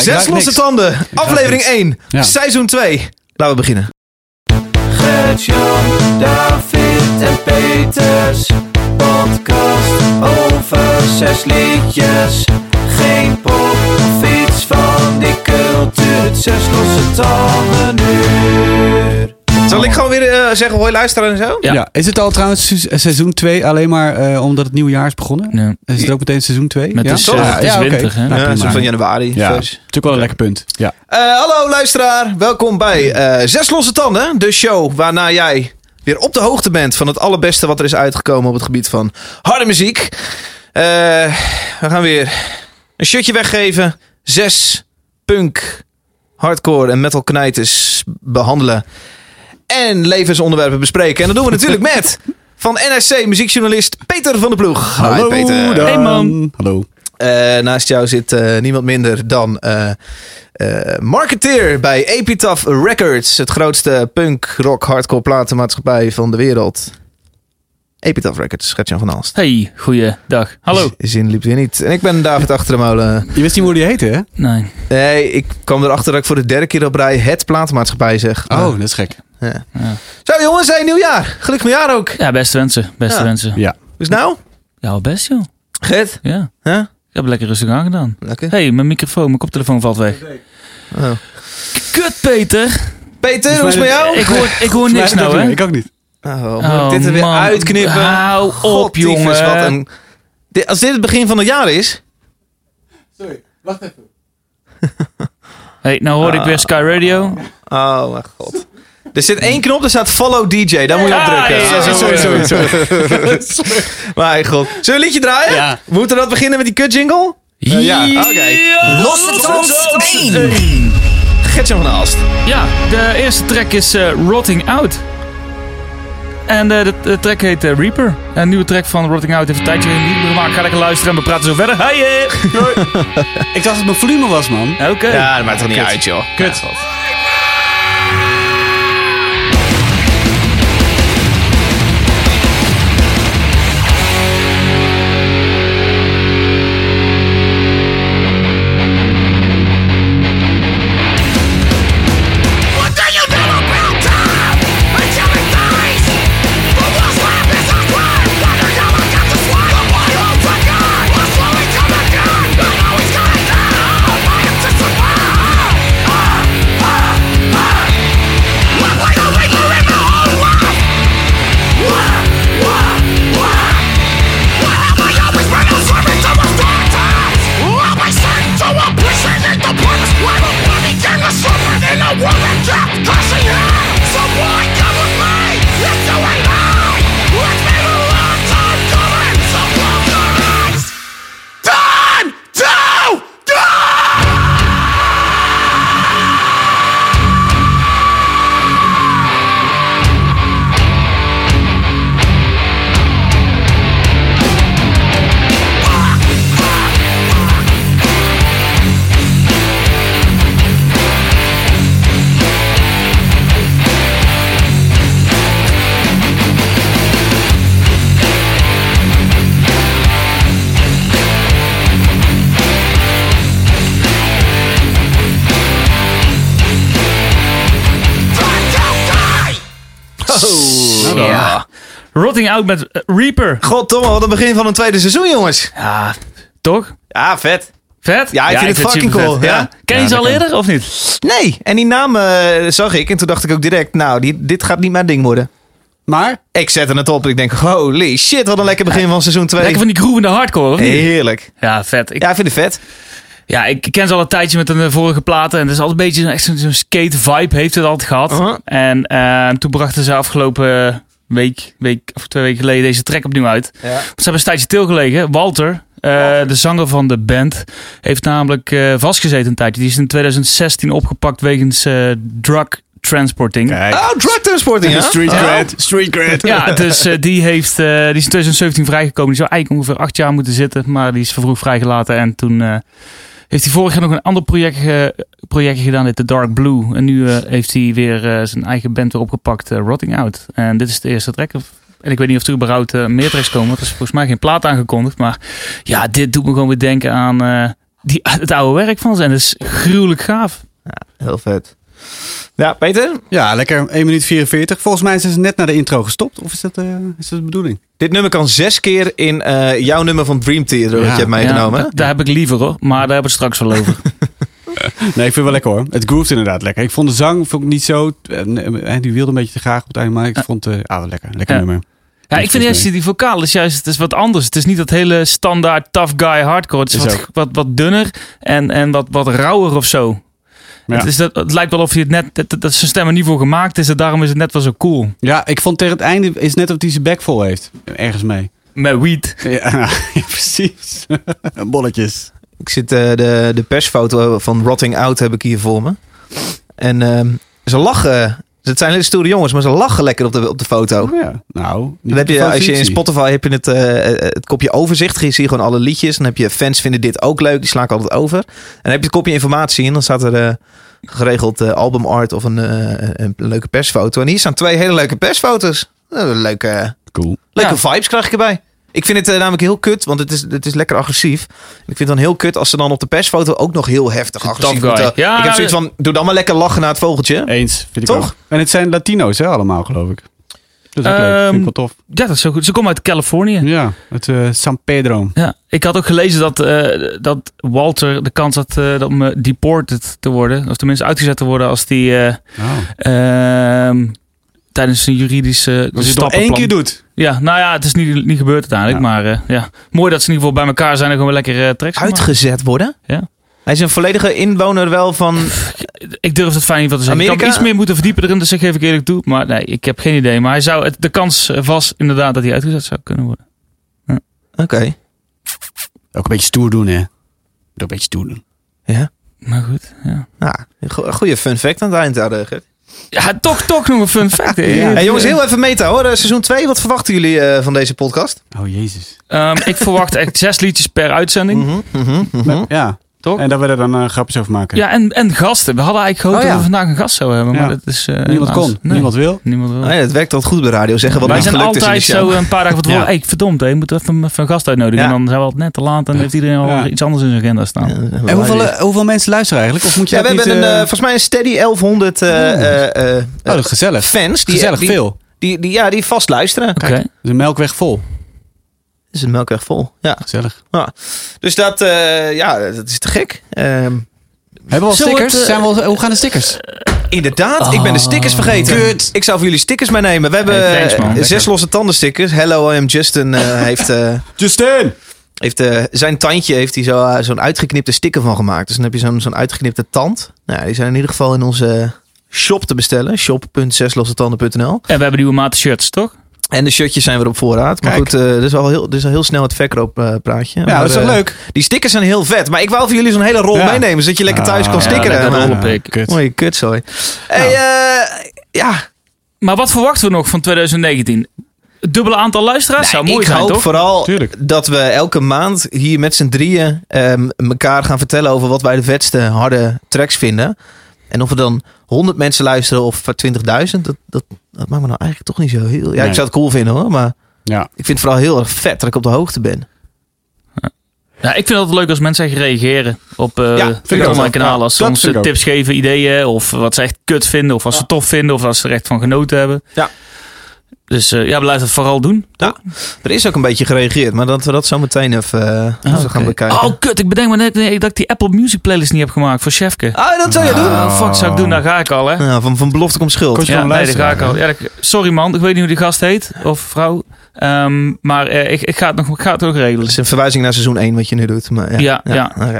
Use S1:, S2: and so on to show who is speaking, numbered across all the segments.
S1: Zes losse
S2: niks.
S1: tanden. Aflevering
S2: niks.
S1: 1.
S2: Ja.
S1: Seizoen 2. Laten we beginnen.
S3: Gert-Jan, David en Peters. Podcast over zes liedjes. Geen pop of iets van die cultuur. Het zes losse tanden uur.
S1: Zal ik gewoon weer eh, zeggen hoi luisteren en zo?
S2: Ja. Is het al trouwens se- seizoen 2 alleen maar eh, omdat het nieuwe jaar is begonnen?
S4: Nee.
S2: Is het ook meteen seizoen 2?
S4: Met
S2: ja?
S4: de-
S1: Toch?
S4: ja, het is hè?
S2: Nou,
S1: Ja, van januari.
S2: Ja,
S1: dus.
S2: natuurlijk wel een lekker punt. Ja.
S1: Eh, hallo luisteraar, welkom bij eh, Zes Losse Tanden, de show waarna jij weer op de hoogte bent van het allerbeste wat er is uitgekomen op het gebied van harde muziek. Eh, we gaan weer een shirtje weggeven, zes punk, hardcore en metal knijters behandelen en levensonderwerpen bespreken. En dat doen we natuurlijk met van NSC muziekjournalist Peter van der Ploeg. Hi, Peter.
S2: dan.
S4: Hey, man.
S2: Hallo.
S1: Eh, naast jou zit eh, niemand minder dan eh, marketeer bij Epitaph Records. Het grootste punk, rock, hardcore platenmaatschappij van de wereld. Epitaph Records, Gertjan van Alst.
S4: Hey, goeiedag. Hallo.
S1: Z- Zin liep weer niet. En ik ben David Achter de Molen.
S2: Je wist niet hoe die heette, hè?
S4: Nee.
S1: Nee, ik kwam erachter dat ik voor de derde keer op rij het platenmaatschappij zeg.
S2: Oh, dat is gek.
S1: ja.
S4: Ja.
S1: Zo jongens, hey, nieuwjaar. Gelukkig nieuwjaar ook.
S4: Ja, beste wensen. Beste
S1: Ja.
S4: wensen.
S2: Ja.
S1: Hoe is nou?
S4: Ja, best joh.
S1: Gert?
S4: Ja.
S1: Huh?
S4: Ik heb lekker rustig aangedaan.
S1: Lekker.
S4: hey, mijn microfoon, mijn koptelefoon valt weg.
S1: Oh.
S4: Kut, Peter.
S1: Peter, hoe is het met jou?
S4: Ik hoor, ik hoor niks nou, hè?
S2: Ik ook niet.
S1: Oh, moet ik dit er weer
S4: man.
S1: uitknippen?
S4: Hou op,
S1: tyfus,
S4: jongen.
S1: Wat een... Dit- Als dit het begin van het jaar is...
S2: Sorry, wacht even.
S4: Hey, nou hoorde ik weer Sky Radio.
S1: Oh mijn god. Er zit één knop, er staat follow DJ. Daar moet je op
S4: Ah,
S1: drukken.
S4: ja,
S1: Oh,
S4: sorry, sorry,
S2: sorry.
S1: Mijn god. Zullen we een liedje draaien?
S2: Ja.
S1: Moeten we dat beginnen met die kut jingle?
S2: ja,
S1: oké.
S3: Losse tand één.
S1: Gertjan van Aalst.
S4: Ja, de eerste track is eh, Rotting Out. En eh, de, de track heet eh, Reaper. Een nieuwe track van Rotting Out heeft een tijdje niet meer gemaakt. Ga lekker luisteren en we praten zo verder. Hey, eh.
S2: Ik dacht dat het mijn volume was, man.
S4: Oké.
S1: Ja, dat maakt toch niet
S2: Kut.
S1: uit, joh.
S2: Kut.
S1: Ja,
S4: Rotting Out met eh, Reaper.
S1: God, Tom, wat een begin van een tweede seizoen, jongens.
S4: Ja, toch?
S1: Ja, vet.
S4: Vet?
S1: Ja, ik vind het fucking cool, ja.
S4: Ken je
S2: Ja,
S4: ze al
S2: kan.
S4: eerder of niet?
S1: Nee, en die naam eh, zag ik en toen dacht ik ook direct, nou, die, dit gaat niet mijn ding worden.
S2: Maar,
S1: Ik zette het op en ik denk, holy shit, wat een lekker begin van seizoen 2.
S4: Lekker van die groovende hardcore, of niet?
S1: Heerlijk.
S4: Ja, vet. Ik,
S1: Ja, ik vind het vet.
S4: ja, ik ken ze al een tijdje met een vorige platen. En het is altijd een beetje echt zo'n skate vibe heeft het altijd gehad.
S1: Uh-huh.
S4: En eh, toen brachten ze afgelopen week, week of twee weken geleden deze track opnieuw uit.
S1: Ja.
S4: Ze hebben een tijdje stilgelegen. Walter, eh, de zanger van de band, heeft namelijk eh, vastgezeten een tijdje. Die is in 2016 opgepakt wegens eh, drug transporting.
S2: kijk.
S1: Oh, drug transporting, ja?
S2: Street cred. Street cred.
S4: Ja, dus die, heeft, eh, die is in 2017 vrijgekomen. Die zou eigenlijk ongeveer acht jaar moeten zitten. Maar die is vervroegd vrijgelaten. En toen eh, heeft hij vorig jaar nog een ander project, projectje gedaan. Dit The Dark Blue. En nu eh, heeft hij weer eh, zijn eigen band weer opgepakt. eh, Rotting Out. En dit is de eerste track. En ik weet niet of er überhaupt meer tracks komen. Er is volgens mij geen plaat aangekondigd. Maar ja, dit doet me gewoon weer denken aan... die, het oude werk van ze. En dat is gruwelijk gaaf.
S1: Heel vet. Ja, Peter?
S2: Ja, lekker 1 minuut 44. Volgens mij zijn ze net naar de intro gestopt. Of is dat, eh, is dat de bedoeling?
S1: Dit nummer kan zes keer in eh, jouw nummer van Dream Theater dat
S2: Ja.
S1: je hebt meegenomen.
S4: Ja, da- daar heb ik liever hoor. Maar daar hebben we het straks wel over.
S2: Nee, ik vind het wel lekker hoor. Het groeft inderdaad lekker. Ik vond de zang vond ik niet zo... eh, die wilde een beetje te graag op het einde. Maar ik vond het ah, wel lekker. Lekker
S4: Ja.
S2: nummer.
S4: Ja, ik vind juist die vocaal is juist het is wat anders. Het is niet dat hele standaard tough guy hardcore. Het is, wat, wat, wat dunner en, en wat, wat rauwer of zo.
S2: Ja.
S4: Het, is dat, het lijkt wel of hij het net, dat, dat zijn stem er niet voor gemaakt is. En daarom is het net wel zo cool.
S2: Ja, ik vond tegen het einde is net of hij zijn bek vol heeft. Ergens mee.
S4: Met weed.
S2: Ja, precies. Bolletjes.
S1: Ik zit eh, de, de persfoto van Rotting Out heb ik hier voor me. En ehm, ze lachen. Het zijn hele stoere jongens, maar ze lachen lekker op de, op de foto.
S2: Oh ja. Nou, niet
S1: Dan heb je, als je in. Spotify heb je het, eh, eh, het kopje overzicht. Je ziet gewoon alle liedjes. Dan heb je fans vinden dit ook leuk. Die slaan ik altijd over. En dan heb je het kopje informatie. En dan staat er eh, geregeld eh, albumart of een, een leuke persfoto. En hier staan twee hele leuke persfoto's. Eh, leuke,
S2: Cool.
S1: leuke
S4: Ja.
S1: vibes krijg ik erbij. Ik vind het eh, namelijk heel kut, want het is, het is lekker agressief. Ik vind het dan heel kut als ze dan op de persfoto ook nog heel heftig agressief moeten.
S4: Ja,
S1: ik heb zoiets van, doe dan maar lekker lachen naar het vogeltje.
S2: Eens, vind ik
S1: Toch?
S2: ook. En het zijn Latino's hè, allemaal geloof ik. Dat is ook leuk. Vind ik
S4: Ehm,
S2: wel tof.
S4: Ja, dat is zo goed. Ze komen uit Californië.
S2: Ja, het eh, San Pedro.
S4: Ja, ik had ook gelezen dat, eh, dat Walter de kans had eh, om deported te worden. Of tenminste uitgezet te worden als die eh,
S2: Oh.
S4: ehm, tijdens een juridische
S2: Als je het nog
S4: stappenplan-
S2: één keer doet.
S4: Ja, nou ja, het is niet, niet gebeurd uiteindelijk.
S2: Ja.
S4: Maar eh, ja, mooi dat ze in ieder geval bij elkaar zijn en gewoon lekker uh, tracks gaan maken.
S1: Uitgezet worden.
S4: Ja.
S1: Hij is een volledige inwoner wel van...
S4: Ik durf het fijn niet wat te zeggen. Ik kan iets meer moeten verdiepen erin, dus dat geef ik eerlijk toe. Maar nee, ik heb geen idee. Maar hij zou, het, de kans eh, was inderdaad dat hij uitgezet zou kunnen worden.
S1: Oké.
S2: Ook een beetje stoer doen hè. Ook een beetje stoer doen.
S1: Ja.
S4: Maar goed, ja.
S1: Nou, go- goede fun fact aan het eind eh, Gert.
S4: Ja, toch, toch nog een fun fact.
S1: Hey, jongens, heel even meta hoor. Eh, Seizoen 2, wat verwachten jullie eh, van deze podcast?
S2: Oh jezus.
S4: Ehm, ik verwacht echt zes liedjes per uitzending.
S1: Mhm, mhm, mhm.
S2: Ja.
S4: Toch?
S2: En dat we er dan eh, grapjes over maken.
S4: Ja, en, en gasten. We hadden eigenlijk gehoopt
S2: Oh, ja.
S4: dat we vandaag een gast zouden hebben. Maar
S2: Ja.
S4: dat is... eh,
S2: Niemand
S4: helaas-
S2: kon.
S4: Nee,
S2: Niemand wil.
S4: Niemand wil.
S1: Ja, het werkt altijd goed bij radio. Zeggen wat
S4: Wij zijn
S1: gelukt is in de
S4: altijd zo een paar dagen van tevoren.
S2: Ja.
S4: Hey, verdomd, hè, je moet even, even een gast uitnodigen.
S1: Ja.
S4: En dan zijn we altijd net te laat en heeft iedereen al
S2: Ja.
S4: iets anders in zijn agenda staan.
S2: En hoeveel, eh, hoeveel mensen luisteren eigenlijk? Of moet je
S1: Ja, we hebben
S2: niet...
S1: een, volgens mij een steady 1100 eh, eh, eh,
S2: oh, dat is gezellig.
S1: fans. Die,
S2: gezellig
S1: die,
S2: veel.
S1: Die, die, ja, die vast luisteren.
S4: Oké.
S2: Een melkweg vol.
S1: is een melkweg vol. Ja.
S2: Gezellig.
S1: Dus dat, eh, ja, dat is te gek. Ehm,
S2: Hebben we al stickers?
S4: het, eh,
S2: Zijn we al, hoe gaan de stickers?
S1: inderdaad, ik ben de stickers vergeten.
S2: Kut.
S1: Ik zou voor jullie stickers meenemen. We hebben
S4: Hey, thanks, man.
S1: eh, zes losse tanden stickers. Hello, I am Justin. eh, heeft, eh,
S2: Justin!
S1: heeft eh, zijn tandje heeft hij zo, eh, zo'n uitgeknipte sticker van gemaakt. Dus dan heb je zo'n zo'n uitgeknipte tand. Nou, ja, die zijn in ieder geval in onze shop te bestellen. shop.zeslossetanden.nl
S4: En we hebben nieuwe maten shirts, toch?
S1: En de shirtjes zijn weer op voorraad. Maar
S2: Kijk.
S1: goed, eh dit, is al heel, dit is al heel snel het verkooppraatje.
S2: Ja,
S1: maar,
S2: dat is toch
S1: eh,
S2: leuk?
S1: Die stickers zijn heel vet. Maar ik wou voor jullie zo'n hele rol
S2: Ja.
S1: meenemen. Zodat je lekker thuis kan
S2: Ah,
S1: stickeren.
S4: ja, lekker
S1: Maar-
S4: rollen. rollenpik.
S2: Kut.
S1: Mooie kutzooi. Hey, eh, ja,
S4: Maar wat verwachten we nog van 2019? Het dubbele aantal luisteraars zou mooi
S1: ik
S4: zijn,
S1: hoop
S4: toch?
S1: vooral
S2: Tuurlijk.
S1: dat we elke maand hier met z'n drieën ehm, elkaar gaan vertellen over wat wij de vetste harde tracks vinden. En of we dan 100 mensen luisteren of 20.000, dat, dat, dat maakt me nou eigenlijk toch niet zo heel... Ja,
S2: Nee.
S1: ik zou het cool vinden hoor, maar
S2: Ja.
S1: ik vind het vooral heel erg vet dat ik op de hoogte ben.
S4: Ja, ik vind het leuk als mensen echt reageren op eh
S1: Ja, vind ik
S4: de
S1: ook.
S4: online kanalen.
S2: Ja,
S4: Als ze ons
S2: ook.
S4: tips geven, ideeën of wat ze echt kut vinden. Of als ze tof vinden of als ze er echt van genoten hebben.
S1: Ja.
S4: Dus eh, ja, blijf het vooral doen.
S1: Ja, er is ook een beetje gereageerd, maar dat we dat zo meteen even, eh, even gaan bekijken.
S4: Oh, kut. Ik bedenk me net nee, dat ik die Apple Music playlist niet heb gemaakt voor Chefke.
S1: Ah, dat zou je doen?
S4: Ah, fuck, zou ik doen? Daar ga ik al, hè.
S1: Ja, van, van belofte komt schuld.
S4: Ja, nee, daar ga ik al. Ja, dat- sorry man, ik weet niet hoe die gast heet of vrouw. Ehm, maar eh, ik, ik, ga het nog, ik ga het ook regelen.
S1: Dat is een verwijzing naar seizoen 1 wat je nu doet. Maar ja,
S4: Ja, ja.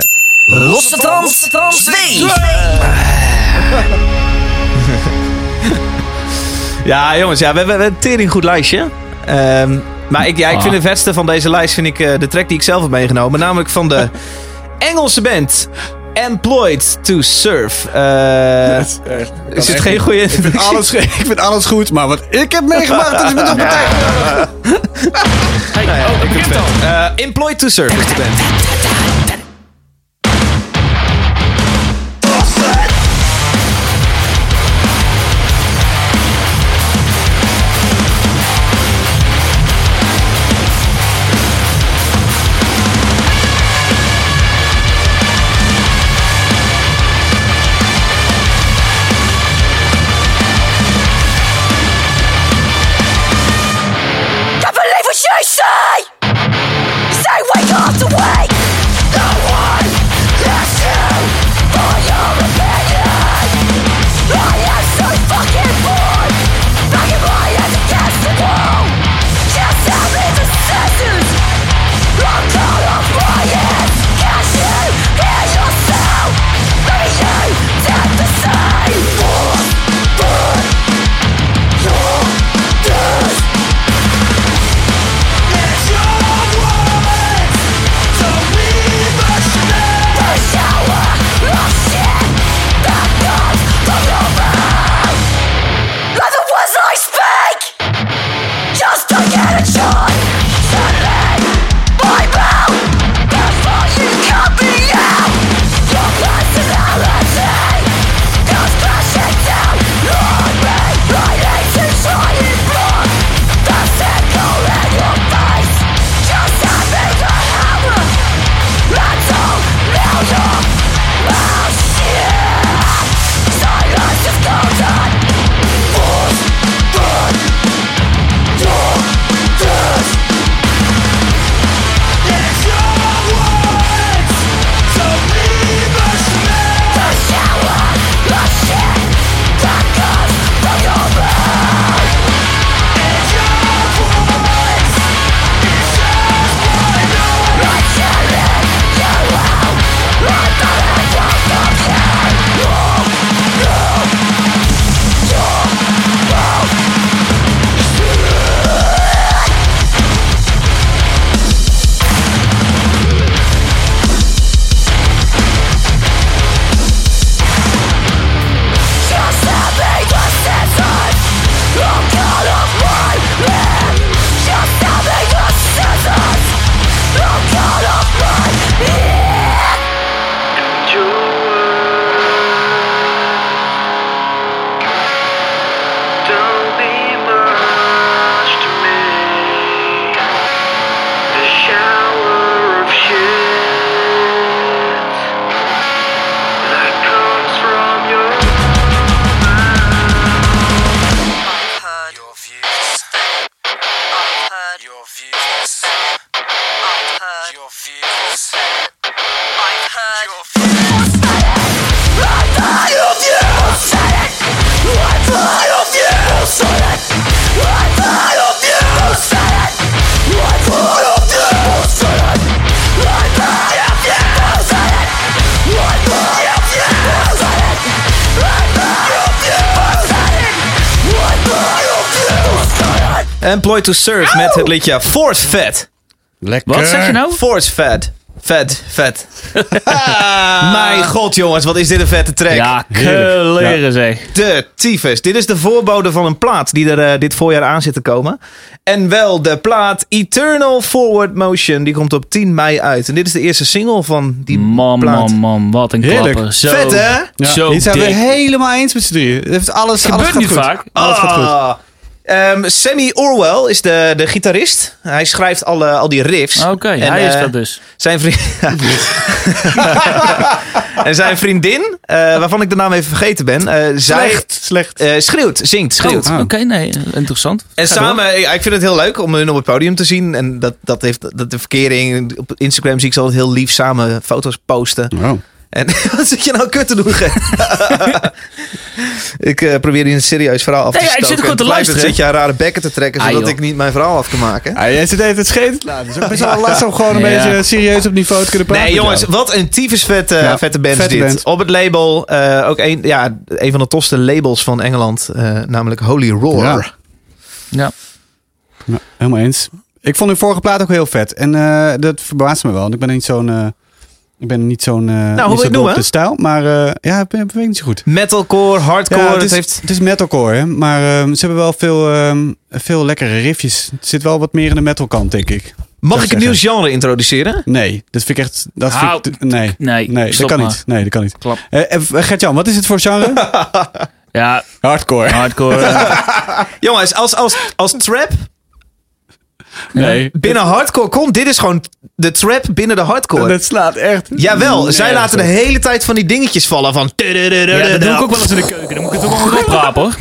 S3: trans, trans 2.
S1: Ja, jongens, ja, we hebben een tering goed lijstje. Ehm, maar ik, ja, ik vind
S4: Ah.
S1: de vetste van deze lijst vind ik, eh, de track die ik zelf heb meegenomen. Namelijk van de Engelse band Employed to Surf. Eh, is dit geen goede...
S2: Ik vind, alles, ik vind alles goed, maar wat ik heb meegemaakt, dat is me toch partij.
S4: Hey, oh, ik begint al.
S1: Eh, Employed to Surf is de band. To Serve met het liedje Force Fed.
S2: Lekker.
S4: Wat zeg je nou?
S1: Force Fed. Vet, vet. Mijn god, jongens, wat is dit een vette track.
S4: Ja, kleren zeg.
S1: De tyfus. Dit is de voorbode van een plaat die er eh, dit voorjaar aan zit te komen. En wel de plaat Eternal Forward Motion. Die komt op 10 mei uit. En dit is de eerste single van die
S4: Man,
S1: plaat.
S4: man, man, wat een
S2: Heerlijk.
S4: klapper. Zo.
S1: Vet, hè?
S2: Ja,
S4: Zo
S2: hier zijn we helemaal eens met z'n drieën. Het heeft alles, alles
S4: Gebeurt
S2: gaat
S4: niet
S2: goed.
S4: vaak.
S2: Alles gaat goed.
S1: Ehm, Sammy Orwell is de, de gitarist. Hij schrijft alle, al die riffs.
S4: Oké,
S1: En,
S4: hij is
S1: eh,
S4: dat dus.
S1: Zijn vriend... en zijn vriendin, eh, waarvan ik de naam even vergeten ben, eh, zij
S2: Slecht, slecht.
S1: eh, schreeuwt, zingt, schreeuwt.
S2: Ah.
S4: Oké, nee, interessant.
S1: En
S4: Ga
S1: samen, ik vind het heel leuk om hun op het podium te zien. En dat, dat heeft dat de verkering. Op Instagram zie ik ze altijd heel lief samen foto's posten.
S2: Wow.
S1: En wat zit je nou kut te doen? Ik eh, probeer hier een serieus verhaal af te
S4: Nee, ja, ik
S1: stoken.
S4: zit gewoon te luisteren.
S1: zit je aan rare bekken te trekken,
S4: Ah,
S1: zodat
S4: joh.
S1: ik niet mijn verhaal af kan maken.
S2: Ja, jij zit even het scheten te laten. Het is ook best wel lastig om gewoon een
S4: Ja.
S2: beetje serieus op niveau te kunnen praten.
S1: Nee, jongens, wat een tyfus vette,
S2: Ja,
S1: vette band
S2: vette
S1: is dit.
S2: band.
S1: Op het label, eh, ook een, ja, een van de tofste labels van Engeland, eh, namelijk Holy Roar.
S2: Ja.
S4: Ja.
S2: Helemaal eens. Ik vond hun vorige plaat ook heel vet. En eh, dat verbaast me wel. Want ik ben niet zo'n... ik ben niet zo'n... eh,
S1: hoe wil
S2: op
S1: noemen?
S2: de stijl. Maar eh, ja, ik ben, weet niet zo goed.
S1: Metalcore, hardcore,
S2: Ja,
S1: het,
S2: het, is,
S1: heeft...
S2: het is metalcore, hè? maar ehm, ze hebben wel veel, ehm, veel lekkere riffjes. Het zit wel wat meer in de metal kant, denk ik.
S1: Mag ik een nieuw genre introduceren?
S2: Nee, dat vind ik echt... Dat vind ik, nee,
S4: Nee,
S2: nee dat kan
S4: maar.
S2: niet. Nee, dat kan niet.
S4: Klap.
S2: Eh, Gert-Jan, wat is het voor genre?
S4: Ja,
S2: Hardcore.
S4: hardcore.
S1: Jongens, als, als, als trap
S2: Nee.
S1: binnen hardcore komt, dit is gewoon de trap binnen de hardcore.
S2: Dat slaat echt...
S1: Jawel, zij laten de hele tijd van die dingetjes vallen van...
S4: ja, dat doe ik ook wel eens in de keuken. Dan moet ik het ook wel oprapen hoor.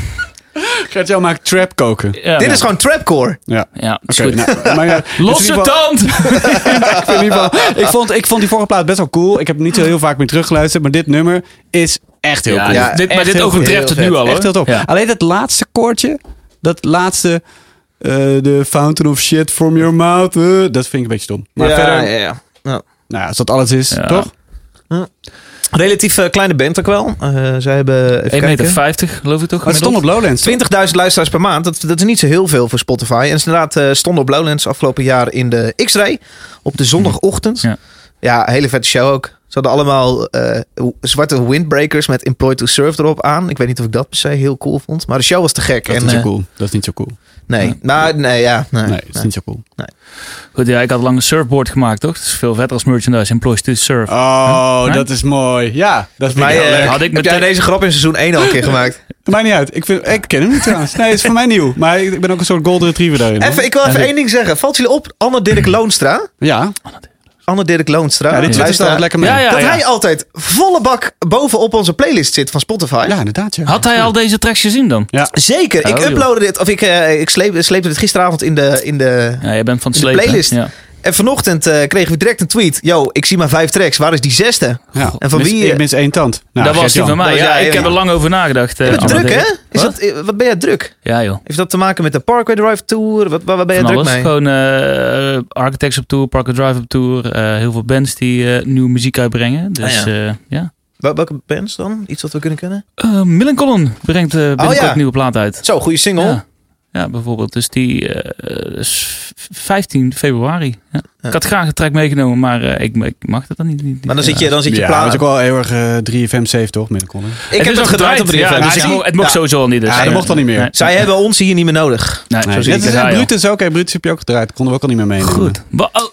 S2: Gert-Jan maakt trap koken.
S4: Ja,
S1: Dit is gewoon trapcore.
S2: Ja.
S4: Ja, goed.
S2: nou, maar ja, in
S4: Losse tand!
S2: ik, vind in ieder geval- ik, vond, ik vond die vorige plaat best wel cool. Ik heb hem niet zo heel vaak meer teruggeluisterd. Maar dit nummer is echt heel
S4: Ja,
S2: cool.
S1: Ja,
S4: dit, maar dit overtreft het nu al hoor.
S2: Echt heel tof.
S4: Ja.
S2: Alleen dat laatste koortje, dat laatste, eh, de fountain of shit from your mouth, eh, dat vind ik een beetje stom. Maar
S1: ja,
S2: verder,
S1: ja, ja. Ja.
S2: nou, als dat alles is,
S4: Ja.
S2: toch?
S1: Relatief eh, kleine band ook wel. Eh zij hebben... even
S4: 1,50 meter,
S1: kijken.
S4: geloof ik toch?
S2: Maar het stond op Lowlands. toch?
S1: 20.000 luisteraars per maand. Dat, dat is niet zo heel veel voor Spotify. En ze inderdaad eh, stonden op Lowlands afgelopen jaar in de X-Ray. Op de zondagochtend.
S4: Ja.
S1: Ja, hele vette show ook. Ze hadden allemaal eh, zwarte windbreakers met Employed to Serve erop aan. Ik weet niet of ik dat per se heel cool vond. Maar de show was te gek.
S2: Dat is
S1: en,
S2: niet zo
S1: eh,
S2: cool. Dat is niet zo cool.
S1: Nee, nou, nee, ja. Nee,
S2: Nee, dat is niet zo cool.
S4: Goed, ja, ik had lang een surfboard gemaakt, toch? Dat is veel vetter als merchandise. Employees to surf.
S2: Oh,
S4: Huh?
S2: dat is mooi. Ja, dat heel
S1: eh,
S2: leuk.
S4: Had ik
S1: heb
S4: met
S1: jij
S4: de-
S1: deze grap in seizoen 1 al een keer gemaakt?
S2: Maakt niet uit. Ik, vind, ik ken hem niet trouwens. Nee, het is voor mij nieuw. Maar ik, ik ben ook een soort golden retriever daarin. hoor.
S1: Even, ik wil even
S2: Ja,
S1: één ding zeggen. Valt jullie op, Anne Dirk Loonstra?
S2: Ja,
S1: Anne Dirk Loonstra.
S2: ja die twittert
S1: luisteraar,
S2: altijd lekker mee.
S4: Ja,
S2: Ja,
S4: ja.
S1: dat hij altijd volle bak bovenop onze playlist zit van Spotify.
S2: inderdaad. Ja.
S4: Had hij al deze tracks gezien dan?
S2: Ja.
S1: Zeker. Ik
S4: Oh, joh.
S1: uploadde dit, of ik, eh, ik sleep, sleepte dit gisteravond in de, in de...
S4: Ja, je bent van het
S1: In de
S4: slepen.
S1: playlist.
S4: Ja.
S1: En vanochtend eh, kregen we direct een tweet. Yo, ik zie maar vijf tracks. Waar is die zesde?
S2: Ja.
S1: En van
S2: Mis-
S1: wie, eh,
S2: Ik mis één tand. Nou,
S4: dat was die van mij. Ja, ik
S1: ja.
S4: heb er lang over nagedacht. eh,
S1: Je bent
S4: Anne
S1: druk, hè? Is
S4: Wat?
S1: dat, eh, wat ben jij druk?
S4: Ja, joh.
S1: Heeft dat te maken met de Parkway Drive Tour? Wat, waar, waar ben je druk
S4: alles.
S1: mee?
S4: Gewoon eh, Architects op tour, Parker Drive op tour. eh, heel veel bands die eh, nieuwe muziek uitbrengen. Dus
S1: Ah,
S4: ja. ja.
S1: Wel- Welke bands dan? Iets wat we kunnen kennen?
S4: Eh, Millencolin brengt eh binnenkort
S1: ja.
S4: een nieuwe plaat uit.
S1: Zo, goede single.
S4: Ja. bijvoorbeeld. Dus die eh, is 15 februari. Ja. Ik had graag een track meegenomen, maar eh, ik, ik mag dat dan niet. niet
S1: Maar dan zit je, dan zit je
S2: Ja,
S1: plaat.
S2: dat is ook wel heel erg eh 3FM safe, toch?
S1: Ik heb
S4: is
S1: het gedraaid op 3FM.
S4: Ja,
S1: dus ik-
S4: het, mo- het mocht
S1: ja.
S4: sowieso al niet. Dus,
S2: Ja, dat
S4: eh,
S2: mocht al niet meer.
S4: nee.
S1: Zij hebben ons hier niet meer nodig.
S4: Nee,
S2: Nee,
S1: Zo zie
S2: net
S1: ik het.
S2: als
S4: Ja, joh.
S2: Brutus ook. Hè. Brutus heb je ook gedraaid. Konden we ook al niet meer meenemen.
S4: Goed.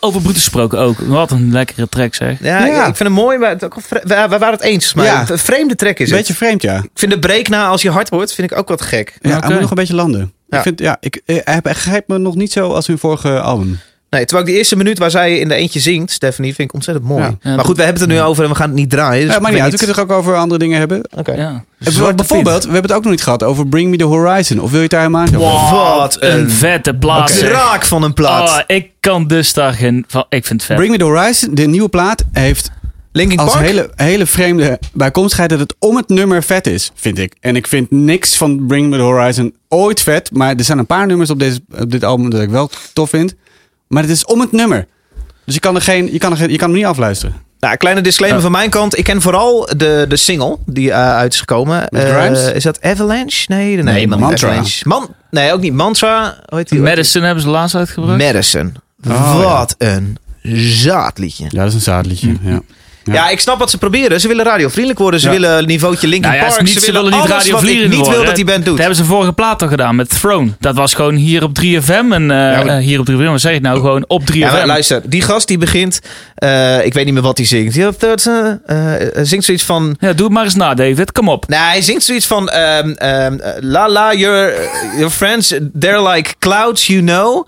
S4: Over Brutus gesproken ook. Wat een lekkere track zeg.
S1: Ja,
S2: Ja.
S1: Ik, ik vind het mooi. Maar het ook, vre- we, waren het eens. Maar
S2: Ja.
S1: een vreemde track is
S2: Een
S1: het.
S2: beetje vreemd, ja.
S1: Ik vind de break na als je hard wordt, vind ik ook wat gek.
S2: Ja, hij moet nog een beetje landen.
S1: Ja.
S2: Ik vind, ja, ik, eh, hij begrijpt me nog niet zo als hun vorige album.
S1: Nee, terwijl ik die eerste minuut waar zij in de eentje zingt, Stephanie, vind ik ontzettend mooi.
S2: Ja.
S1: Maar goed, we hebben het er nu over en we gaan het niet draaien. Dus
S2: ja, maar niet uit. We kunnen het ook over andere dingen hebben.
S1: Oké.
S4: Ja.
S2: Bijvoorbeeld, we hebben het ook nog niet gehad over Bring Me The Horizon. Of wil je het daar helemaal niet over hebben?
S1: Wat
S4: Een
S1: een
S4: vette plaat. zeg.
S1: draak van een plaat.
S4: Oh, ik kan dus daar geen van. Ik vind het vet.
S2: Bring Me The Horizon, de nieuwe plaat, heeft
S1: Linkin
S2: als
S1: Park?
S2: hele, hele vreemde bijkomstigheid dat het om het nummer vet is, vind ik. En ik vind niks van Bring Me The Horizon ooit vet. Maar er zijn een paar nummers op, deze, op dit album dat ik wel tof vind. Maar het is om het nummer. Dus je kan er geen, je kan er geen, je kan hem niet afluisteren.
S1: Nou, kleine disclaimer
S4: Ja.
S1: van mijn kant. Ik ken vooral de, de single die eh, uit is gekomen. Eh,
S2: Grimes?
S1: is dat Avalanche? Nee, nee,
S2: Nee,
S1: man,
S2: Mantra.
S1: Avalanche. Man, nee, ook niet. Mantra. Hoe heet die?
S4: Madison hebben ze laatst uitgebracht.
S1: Madison.
S2: Oh,
S1: Wat een zaadliedje.
S2: Ja, dat is een zaadliedje. Ja.
S1: Ja.
S2: Ja.
S1: ik snap wat ze proberen. Ze willen radiovriendelijk worden. Ze
S2: Ja.
S1: willen een niveautje Linkin
S4: Nou ja,
S1: Park.
S4: niet, ze willen niet radiovliegend
S1: niet wil dat die band doet.
S4: Dat hebben ze vorige plaat al gedaan met Throne. Dat was gewoon hier op 3FM. En eh,
S2: maar-
S4: eh, hier op 3FM, wat zeg je nou? Gewoon op 3FM.
S1: Ja, maar luister, die gast die begint, eh, ik weet niet meer wat hij zingt. Eh, eh, zingt zoiets van,
S4: Ja, doe het maar eens na, David. Kom op.
S1: nou, hij zingt zoiets van, ehm, ehm, eh, la la, your, your friends, they're like clouds, you know.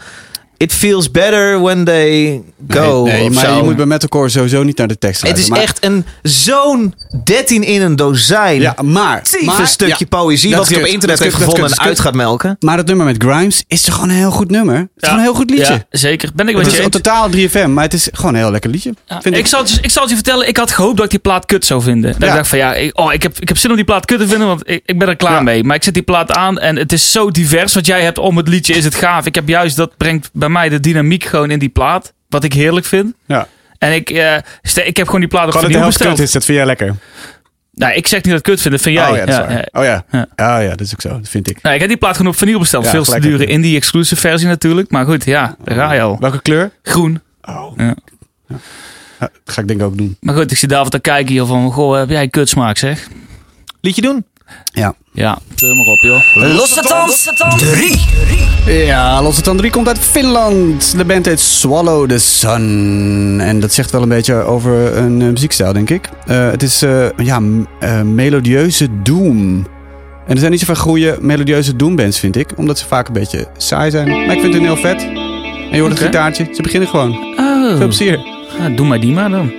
S1: It feels better when they go.
S2: Nee, maar
S1: zo.
S2: je moet bij metalcore sowieso niet naar de tekst
S1: Het
S2: luisteren.
S1: is
S2: Maar-
S1: echt een zo'n 13 in een dozijn.
S2: Ja, maar...
S1: Een stukje
S2: ja,
S1: poëzie
S2: dat
S1: wat
S2: is
S1: hij op internet
S2: dat is
S1: heeft
S2: kut, dat
S1: gevonden
S2: is
S1: en
S2: kut, dat
S1: uit
S2: is
S1: gaat melken.
S2: Maar het nummer met Grimes is toch gewoon een heel goed nummer? Het is gewoon een heel goed liedje.
S4: Ja, zeker. Ben ik
S2: Het
S4: met
S2: is
S4: je
S2: een totaal 3FM, maar het is gewoon een heel lekker liedje.
S4: Ja,
S2: vind
S4: ik, zal het, je- ik zal het je vertellen, ik had gehoopt dat ik die plaat kut zou vinden. Dat
S2: Ja.
S4: ik dacht van ja, ik, oh, ik, heb, ik heb zin om die plaat kut te vinden, want ik, ik ben er klaar
S2: Ja.
S4: mee. Maar ik zet die plaat aan en het is zo divers wat jij hebt om het liedje, is het gaaf. Ik heb juist, dat brengt bij mij de dynamiek gewoon in die plaat, wat ik heerlijk vind.
S2: Ja.
S4: En ik, eh, ste- ik heb gewoon die plaat op
S2: Gewoon dat de
S4: vernieuw
S2: helft
S4: besteld.
S2: kut is, dat vind jij lekker.
S4: Nou, ik zeg niet dat ik kut vind, dat vind jij.
S2: Oh ja, dat is
S4: Ja, ja.
S2: Oh ja.
S4: Ja.
S2: Ja. ja, dat is ook zo. Dat vind ik.
S4: Nou, ik heb die plaat gewoon op vernieuw besteld.
S2: Ja,
S4: Veel te dure
S2: je.
S4: indie exclusive versie natuurlijk. Maar goed, ja, daar ga je al.
S2: Welke kleur?
S4: Groen.
S2: Oh.
S4: Ja.
S2: Ja, dat ga ik denk ik ook doen.
S4: Maar goed, ik zie David te kijken hier van, goh, heb jij kutsmaak zeg?
S1: Liedje doen.
S2: Ja.
S4: Ja, teur maar op joh.
S3: Losse tand 3.
S2: Ja, Losse Tand 3 komt uit Finland. De band heet Swallow the Sun. En dat zegt wel een beetje over een eh, muziekstijl, denk ik. Eh, het is eh, ja, melodieuze doom. En er zijn niet zoveel goede melodieuze doombands, vind ik. Omdat ze vaak een beetje saai zijn. Maar ik vind hun heel vet. En je hoort het gitaartje. Ze beginnen gewoon.
S4: Oh,
S2: Veel plezier.
S4: Ja, doe maar die maar dan.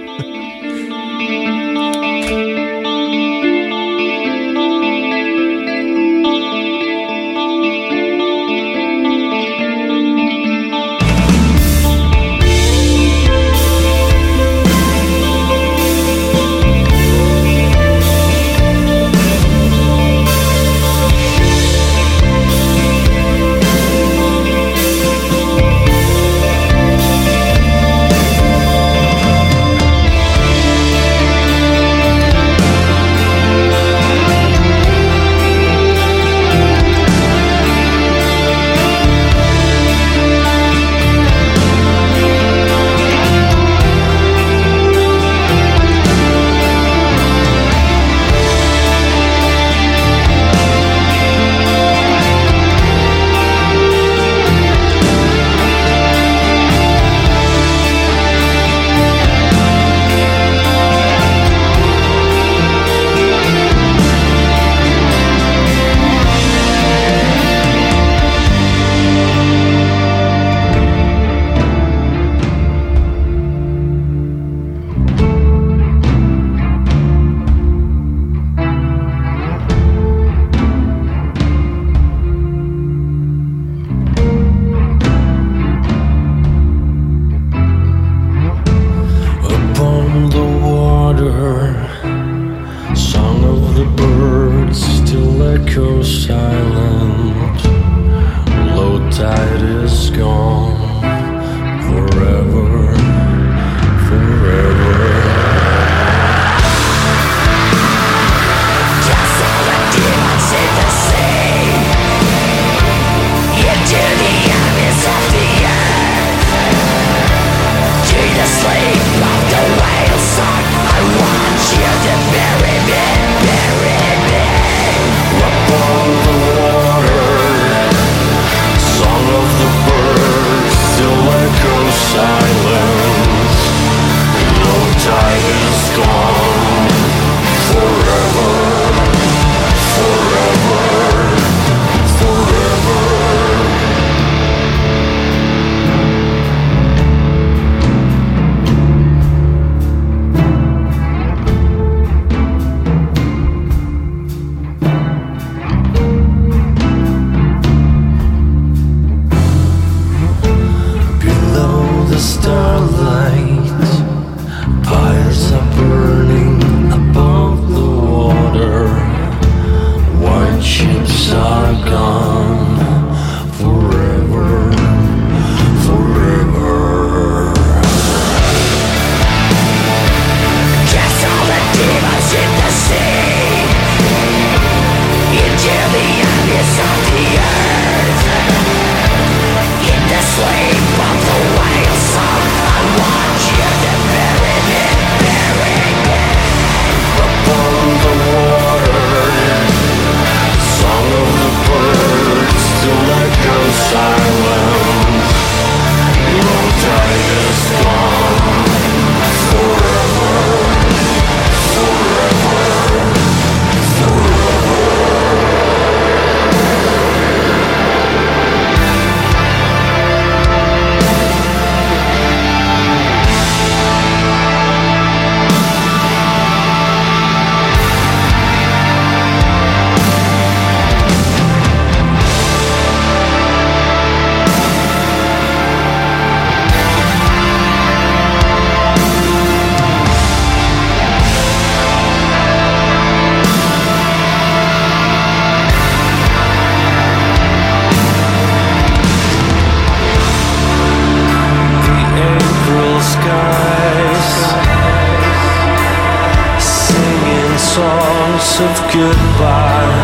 S5: Songs of goodbye,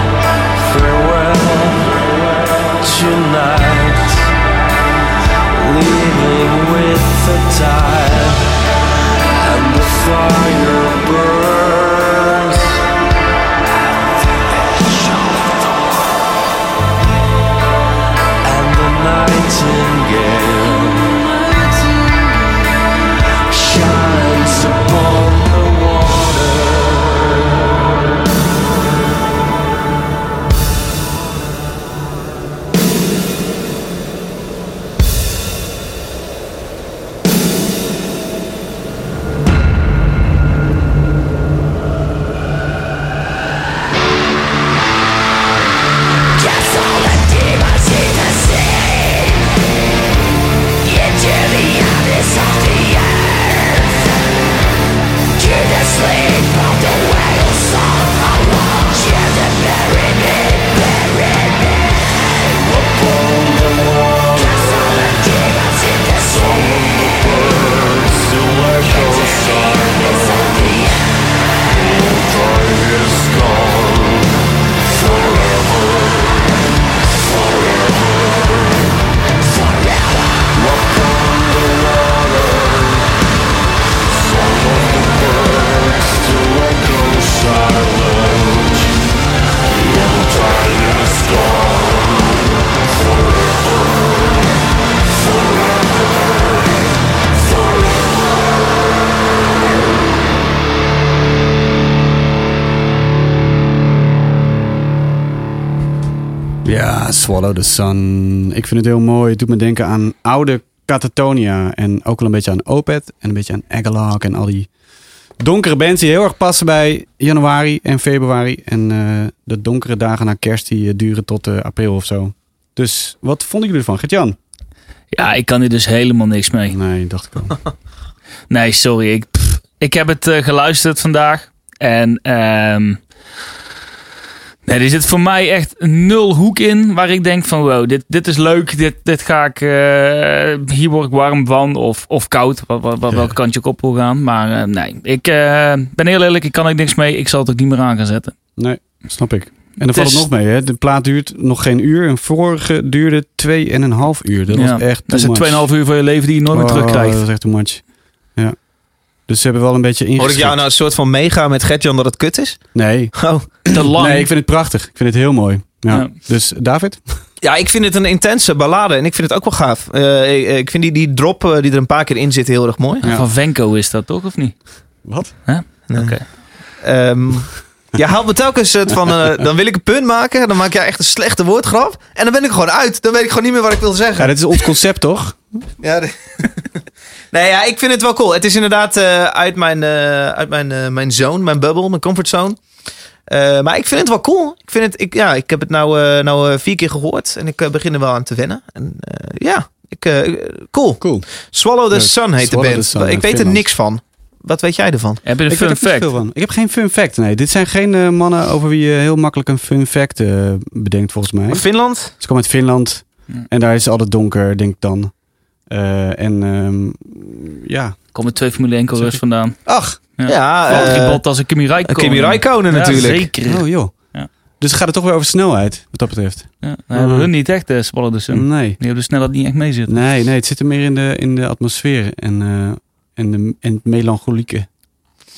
S5: farewell tonight, leaving with the tide and the fire burns.
S2: Ja, Swallow the Sun. Ik vind het heel mooi. Het doet me denken aan oude Catatonia. En ook wel een beetje aan Opeth. En een beetje aan Agalog. En al die donkere bands die heel erg passen bij januari en februari. En eh, de donkere dagen na kerst die eh, duren tot eh, april of zo. Dus wat vonden jullie ervan? Gert-Jan?
S4: Ja, ik kan hier dus helemaal niks mee.
S2: Nee, dacht ik al.
S4: Nee, sorry. Ik, pff, ik heb het geluisterd vandaag. En ehm nee, er zit voor mij echt nul hoek in waar ik denk van wow, dit, dit is leuk. Dit, dit ga ik, eh, hier word ik warm van. Of, of koud, wat, wat, wat- welke kant je op wil gaan. Maar eh, nee, ik eh, ben heel eerlijk, ik kan er niks mee. Ik zal het ook niet meer aan gaan zetten.
S2: Nee, snap ik. En dan valt het
S4: is-
S2: nog mee, hè? De plaat duurt nog geen uur. En vorige duurde 2,5 uur. Dat
S4: Ja,
S2: was echt
S4: Dat
S2: much.
S4: 2,5 uur van je leven die je nooit meer
S2: Oh,
S4: terugkrijgt.
S2: Dat is echt too much. Ja. Dus ze hebben wel een beetje
S1: Hoor ik
S2: ingeschikt.
S1: jou nou een soort van meegaan met Gertjan dat het kut is?
S2: Nee.
S1: Oh.
S4: Te lang.
S2: nee, ik vind het prachtig. Ik vind het heel mooi. Ja.
S4: Ja.
S2: Dus David?
S1: Ja, ik vind het een intense ballade en ik vind het ook wel gaaf. Eh, ik, ik vind die, die drop eh, die er een paar keer in zit heel erg mooi.
S2: Ja.
S4: Van Venko is dat toch, of niet?
S2: Wat?
S1: Nee.
S4: Oké.
S1: Ehm, je haalt me telkens het van, eh, dan wil ik een punt maken, dan maak jij echt een slechte woordgrap. En dan ben ik gewoon uit. Dan weet ik gewoon niet meer wat ik wil zeggen.
S2: Ja, dit is ons concept, toch?
S1: Ja, de- nee, ja, ik vind het wel cool. Het is inderdaad eh, uit mijn, eh, uit mijn, eh, mijn zone, mijn bubble, mijn comfortzone. Eh, maar ik vind het wel cool. Ik, vind het, ik, ja, ik heb het nou, eh, nou vier keer gehoord en ik begin er wel aan te wennen. En, eh, ja, ik, eh, cool.
S2: Cool.
S1: Swallow the
S2: Leuk.
S1: Sun heet
S2: Swallow
S1: de band.
S2: Sun
S1: ik weet er niks van. Wat weet jij ervan?
S4: Heb je een
S2: Ik
S4: fun
S2: er
S4: fact?
S2: veel van. Ik heb geen fun fact. Nee, dit zijn geen mannen over wie je heel makkelijk een fun fact eh, bedenkt, volgens mij.
S1: Finland?
S2: Ze komen uit Finland.
S4: Ja.
S2: En daar is het altijd donker, denk ik dan. Eh, en ehm, ja.
S4: Komen twee Formule 1 coureurs vandaan.
S2: Ach.
S4: Ja.
S1: Ja, eh,
S4: Bottas en Kimi Räikkönen.
S1: Kimi Räikkönen
S4: Ja,
S1: natuurlijk.
S4: zeker.
S2: Oh joh.
S4: Ja.
S2: Dus gaat het toch weer over snelheid, wat dat betreft?
S4: Ja, dan hebben hun niet echt de Swallow the Sun.
S2: Nee.
S4: Die hebben de snelheid niet echt mee zitten.
S2: Nee, nee, het zit er meer in de, in de atmosfeer en, eh, en, de, en het melancholieke.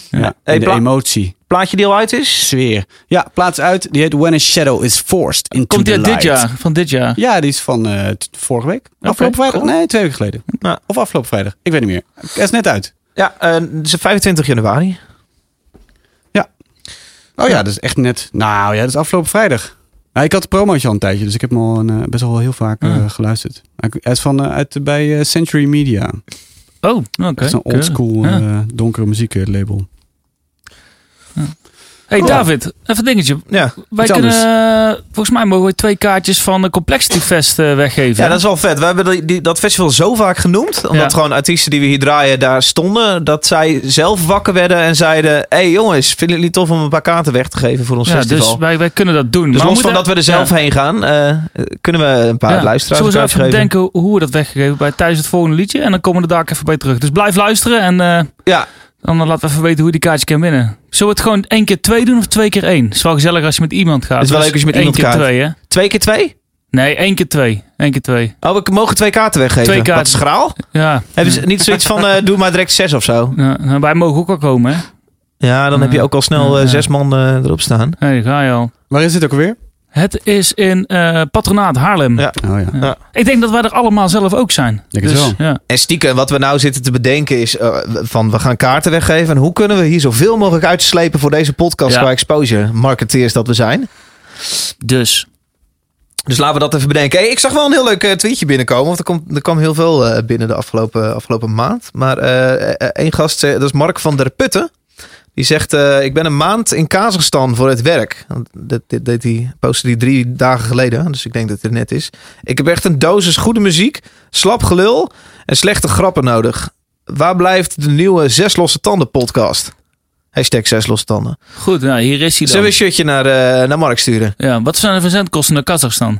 S2: Ja,
S4: Ja.
S1: Hey,
S2: de emotie.
S1: Plaatje die al uit is?
S2: Sfeer. Ja, plaats uit. Die heet When a Shadow is Forced into
S4: Komt die
S2: the
S4: uit dit
S2: Light.
S4: jaar? Van dit jaar?
S2: Ja, die is van eh, vorige week. Afgelopen vrijdag?
S1: cool.
S2: Nee, twee weken geleden.
S1: Ja.
S2: Of afgelopen vrijdag. Ik weet niet meer. Hij is net uit.
S1: Ja, eh, het is 25 januari.
S2: Oh ja, dat is echt net. Nou ja, dat is afgelopen vrijdag. Ja, ik had het promootje al een tijdje, dus ik heb hem al een, eh, best wel heel vaak geluisterd. Hij is van, uit, bij Century Media.
S4: Oh, oké.
S2: Echt zo'n
S4: Keurig.
S2: oldschool
S4: Ja.
S2: eh, donkere muzieklabel.
S4: Hey. David, even een dingetje.
S1: Ja.
S4: Wij kunnen, eh, volgens mij mogen we twee kaartjes van de Complexity Fest eh, weggeven.
S1: Ja, dat is wel vet. We hebben die, die- dat festival zo vaak genoemd. Omdat
S4: Ja.
S1: gewoon artiesten die we hier draaien daar stonden. Dat zij zelf wakker werden en zeiden... Hé hey jongens, vinden jullie tof om een paar kaarten weg te geven voor ons
S4: Ja,
S1: festival?
S4: dus wij, wij kunnen dat doen.
S1: Dus
S4: Maar we
S1: los van dat we er zelf
S4: ja.
S1: heen gaan... eh, kunnen we een paar luisteraars
S4: Zullen we even
S1: geven?
S4: bedenken hoe we dat weggeven bij tijdens het volgende liedje. En dan komen we er daar ook even bij terug. Dus blijf luisteren en
S1: Ja,
S4: Dan laten we even weten hoe die kaartje kan winnen. Zullen we het gewoon één keer twee doen of twee keer één? Het is wel gezellig als je met iemand gaat.
S1: Het is wel
S4: Dus
S1: leuk als je met
S4: één
S1: iemand
S4: keer
S1: gaat.
S4: twee, hè?
S1: Twee keer twee?
S4: Nee, één keer twee. Één keer twee.
S1: Oh, we mogen twee kaarten weggeven.
S4: Twee kaarten.
S1: Wat schraal?
S4: Ja,
S1: Hebben ze niet zoiets van, eh, doe maar direct zes of zo?
S4: ja, nou, wij mogen ook wel komen, hè?
S1: Ja, dan heb je ook al snel eh, zes man eh, erop staan.
S4: Hé, ga je al.
S2: Waar is dit ook alweer?
S4: Het is in eh, Patronaat Haarlem.
S1: Ja.
S2: Oh ja.
S4: Ik denk dat wij er allemaal zelf ook zijn.
S2: Denk het
S4: dus,
S2: wel.
S4: Ja.
S1: En stiekem, wat we nou zitten te bedenken is eh, van we gaan kaarten weggeven. En hoe kunnen we hier zoveel mogelijk uitslepen voor deze podcast
S4: Ja.
S1: qua exposure marketeers dat we zijn.
S4: Dus,
S1: Dus laten we dat even bedenken. Hey, ik zag wel een heel leuk eh, tweetje binnenkomen. Want er, komt, er kwam heel veel eh, binnen de afgelopen, afgelopen maand. Maar één gast, dat is Mark van der Putten. Die zegt, eh, ik ben een maand in Kazachstan voor het werk. Dit deed hij, postte hij drie dagen geleden. Dus ik denk dat het net is. Ik heb echt een dosis goede muziek, slap gelul en slechte grappen nodig. Waar blijft de nieuwe Zes Losse Tanden podcast? Hashtag Zes Losse Tanden.
S4: goed, nou, hier is hij
S1: Zullen
S4: dan.
S1: we een shirtje naar, eh, naar Mark sturen?
S4: Ja, wat zijn de verzendkosten naar Kazachstan?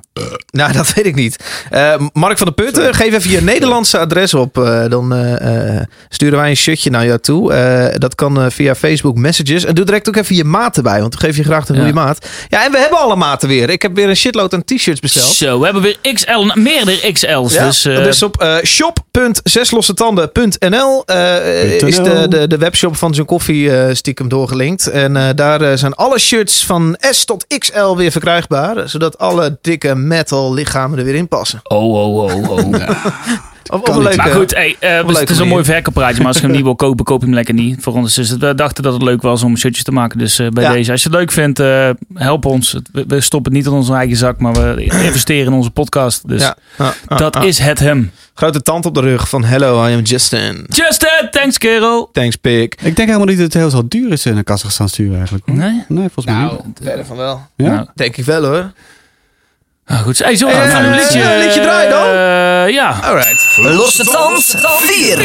S1: Nou, dat weet ik niet. Eh, Mark van der Putten, geef even je Nederlandse adres op. Eh, dan eh, eh, sturen wij een shirtje naar jou toe. Eh, dat kan eh, via Facebook Messages. En doe direct ook even je maat erbij, want dan geef je graag een
S4: Ja.
S1: goede maat. Ja, en we hebben alle maten weer. Ik heb weer een shitload aan t-shirts besteld.
S4: Zo, we hebben weer XL, meerdere XL's.
S1: Ja,
S4: dus, eh,
S1: dat is op eh shop.zeslossetanden.nl eh, is de, de, de webshop van John Koffie eh, stiekem doorgelinkt. En eh, daar eh, zijn alle shirts van S tot XL weer verkrijgbaar. Zodat alle dikke metal lichamen er weer in passen.
S4: Oh, oh, oh, oh.
S1: Of, of een leuke,
S4: Maar goed, hey, eh,
S1: leuke
S4: het is een mooi verkooppraatje. Maar als je hem niet wil kopen, koop je hem lekker niet. Voor ons is het, we dachten dat het leuk was om shirtjes te maken. Dus eh, bij
S1: Ja.
S4: deze, als je het leuk vindt, eh, help ons. We, we stoppen het niet in onze eigen zak, maar we investeren in onze podcast. Dus
S1: ja,
S4: dat is het hem.
S1: Grote tand op de rug van hello, I am Justin.
S4: Justin, thanks kerel.
S1: Thanks, pik.
S2: Ik denk helemaal niet dat het heel zo duur is in naar Kazachstan sturen eigenlijk. hoor.
S4: Nee?
S2: Nee, volgens mij
S1: Nou,
S2: niet.
S1: verder van wel.
S2: Ja?
S4: Nou,
S1: Denk ik wel hoor.
S4: nou goed. Hey, even een liedje...
S1: een liedje draaien dan?
S4: Eh, ja.
S1: Alright.
S3: Losse tand 4.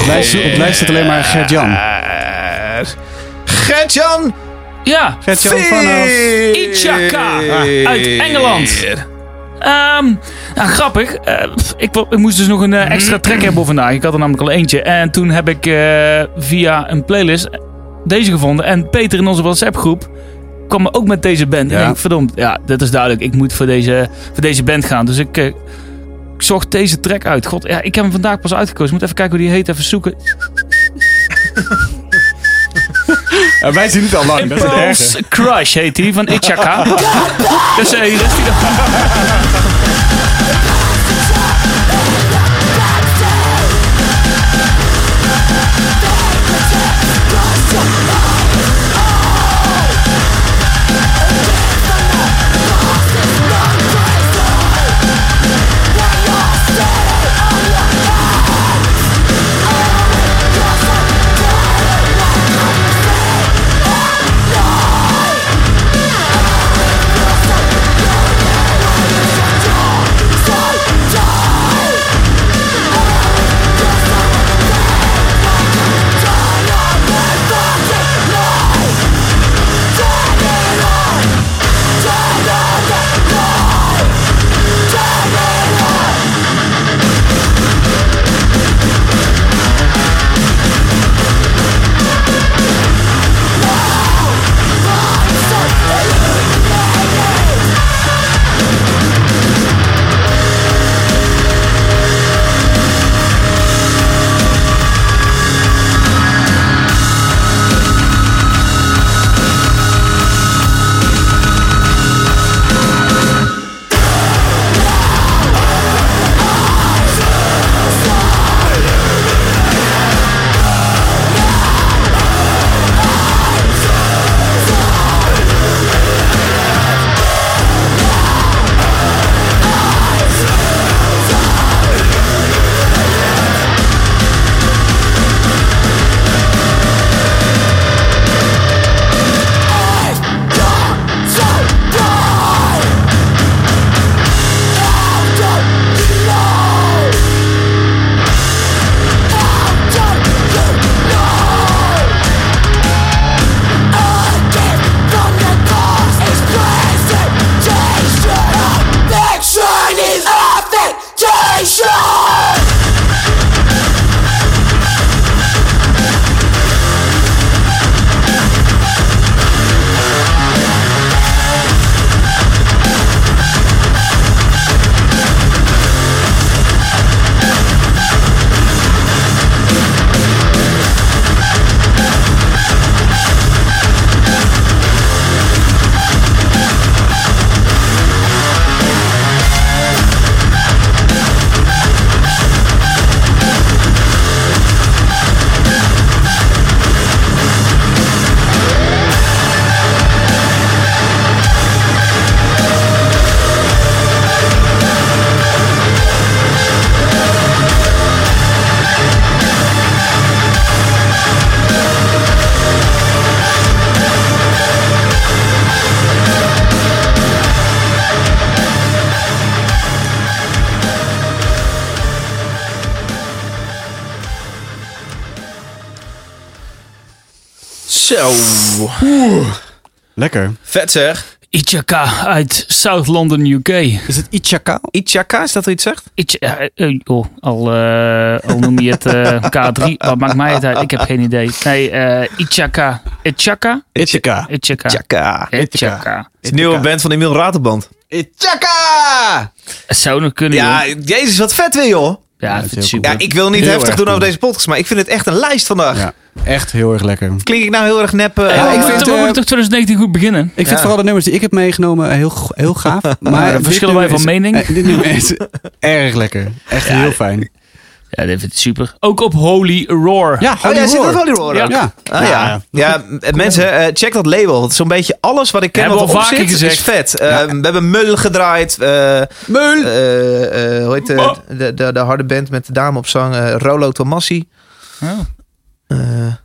S2: Op lijst, op lijst staat alleen maar Gert-Jan.
S1: Gert-Jan
S4: Ja.
S2: Gert-Jan vanaf...
S4: Ichaka uit Engeland. Ehm, nou, grappig. Eh, ik, ik moest dus nog een eh, extra track hebben voor vandaag. Ik had er namelijk al eentje. En toen heb ik eh, via een playlist deze gevonden. En Peter in onze WhatsApp groep kwam me ook met deze band. En
S2: Ja.
S4: ik verdomd, ja, dit is duidelijk. Ik moet voor deze, voor deze band gaan. Dus ik, eh, ik zocht deze track uit. God, ja, ik heb hem vandaag pas uitgekozen. Ik moet even kijken hoe die heet. Even zoeken.
S2: Ja, wij zien het al lang, dat is
S4: Crush heet die, van Ichaka. dus eh, hier is die
S1: Zo.
S2: Lekker.
S1: Vet zeg.
S4: Ichaka uit South London, UK.
S2: Is het Ichaka?
S1: Ichaka, is dat wat iets zegt?
S4: Ich, eh, eh, oh, al, eh, al noem je het eh, K3, wat maakt mij het uit? Ik heb geen idee. Nee, eh Ichaka. Ichaka?
S2: Ichaka.
S4: Ichaka.
S1: Ichaka.
S4: Ichaka.
S1: Het is een nieuwe band van Emiel Raterband.
S2: Ichaka!
S4: Het zou nog kunnen,
S1: Ja,
S4: ja.
S1: jezus, wat vet weer, joh.
S4: Ja, ik vind
S2: heel
S4: super.
S1: Ja, ik wil niet
S2: Heel
S1: heftig doen over deze podcast, maar ik vind het echt een lijst vandaag.
S2: Ja, echt heel erg lekker.
S1: Klink ik nou heel erg nep? eh,
S4: Ja,
S2: ik vind,
S4: we
S2: eh,
S4: moeten toch 2019 goed beginnen.
S2: Ik vind
S1: Ja.
S2: vooral de nummers die ik heb meegenomen heel, go- heel gaaf. Maar
S4: verschillen wij van
S2: is-
S4: mening.
S2: eh, dit nummer is erg lekker. Echt heel fijn.
S4: Ja, dit vind ik super. Ook op Holy Roar.
S2: Ja,
S1: Oh,
S2: Holy
S1: jij zit
S2: Roar.
S1: ook Holy Roar.
S4: Ja.
S2: Ja.
S1: Ah, ja. Ja, m- mensen, eh, check dat label. Het is zo'n beetje alles wat ik ken
S4: Hebben
S1: wat erop zit,
S4: gezegd.
S1: is vet. Eh, We hebben Mul gedraaid. eh,
S2: Meul!
S1: eh, eh, hoe heet de, de, de, de harde band met de dame op zang? eh, Rolo Tomassi.
S4: Oh.
S1: Eh,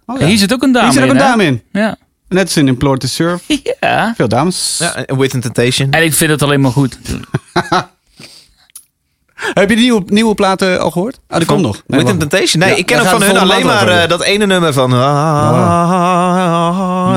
S2: Oh,
S4: Ja, Hier zit ook een dame
S2: Hier zit ook
S4: in,
S2: een dame in.
S4: Ja.
S2: Net als in Implore to Surf.
S4: ja.
S2: Veel dames.
S1: ja, en With Temptation.
S4: En ik vind het alleen maar goed.
S2: Heb je die nieuwe, nieuwe platen al gehoord? Ah, die komt nog. Nee,
S1: With. Temptation? Nee,
S2: Ja,
S1: ik ken ook van hun alleen maar eh, dat ene nummer van...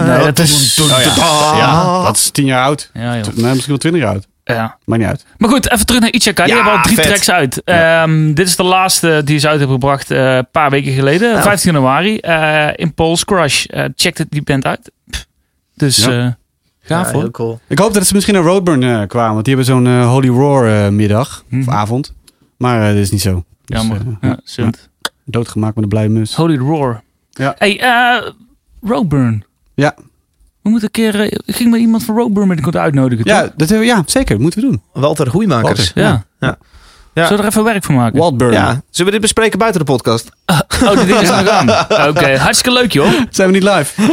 S4: Nee, dat is...
S2: Oh, ja. ja, dat is tien jaar oud.
S4: Ja, joh.
S2: Nee, misschien wel twintig jaar oud.
S4: Ja.
S2: Maakt niet uit.
S4: Maar goed, even terug naar Ichaka. Die
S1: Ja,
S4: hebben al drie
S1: vet.
S4: tracks uit. Ehm, dit is de laatste die ze uit hebben gebracht eh, een paar weken geleden.
S1: Nou.
S4: 15 januari. eh Impulse Crush. Eh check het die band uit. Pff. Dus
S2: Ja.
S4: eh gaaf hoor.
S1: heel cool.
S2: Ik hoop dat ze misschien naar Roadburn kwamen. Want die hebben zo'n Holy Roar middag.
S4: Mhm.
S2: Of avond. Maar eh, dat is niet zo. Dus,
S4: Jammer.
S2: eh,
S4: ja, zund.
S2: doodgemaakt met een blije mus.
S4: Holy Roar.
S2: Ja.
S4: Hey, eh Roadburn.
S2: Ja,
S4: We moeten een keer... ik ging maar iemand van Roadburn met de uitnodigen,
S2: ja,
S4: toch?
S2: dat, hebben we- ja, zeker. Moeten we doen.
S1: Walter Goeimakers.
S2: Walter.
S4: Ja.
S1: Ja. Ja.
S4: Zullen we er even werk van maken?
S2: Waldburn.
S1: Ja, zullen we dit bespreken buiten de podcast?
S4: Oh, dingen zijn aan. Oké, hartstikke leuk joh.
S2: Zijn we niet live?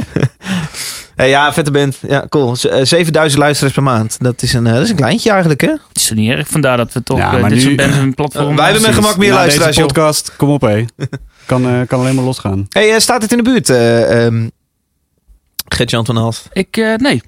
S1: Hey, ja, vette band. Ja, cool. Z- eh, 7000 luisteraars per maand. Dat is een, eh, dat is een kleintje eigenlijk, hè?
S4: Het is toch niet erg. Vandaar dat we toch
S2: Ja,
S4: eh,
S2: maar
S4: dit
S2: nu-
S4: soort bands een platform...
S1: Wij hebben met gemak meer luisteraars,
S2: deze
S1: joh.
S2: podcast, kom op hé. Kan, eh, kan alleen maar losgaan.
S1: Hey, eh, staat het in de buurt? eh ehm Gert-Jan van Halst.
S4: Ik, eh, nee.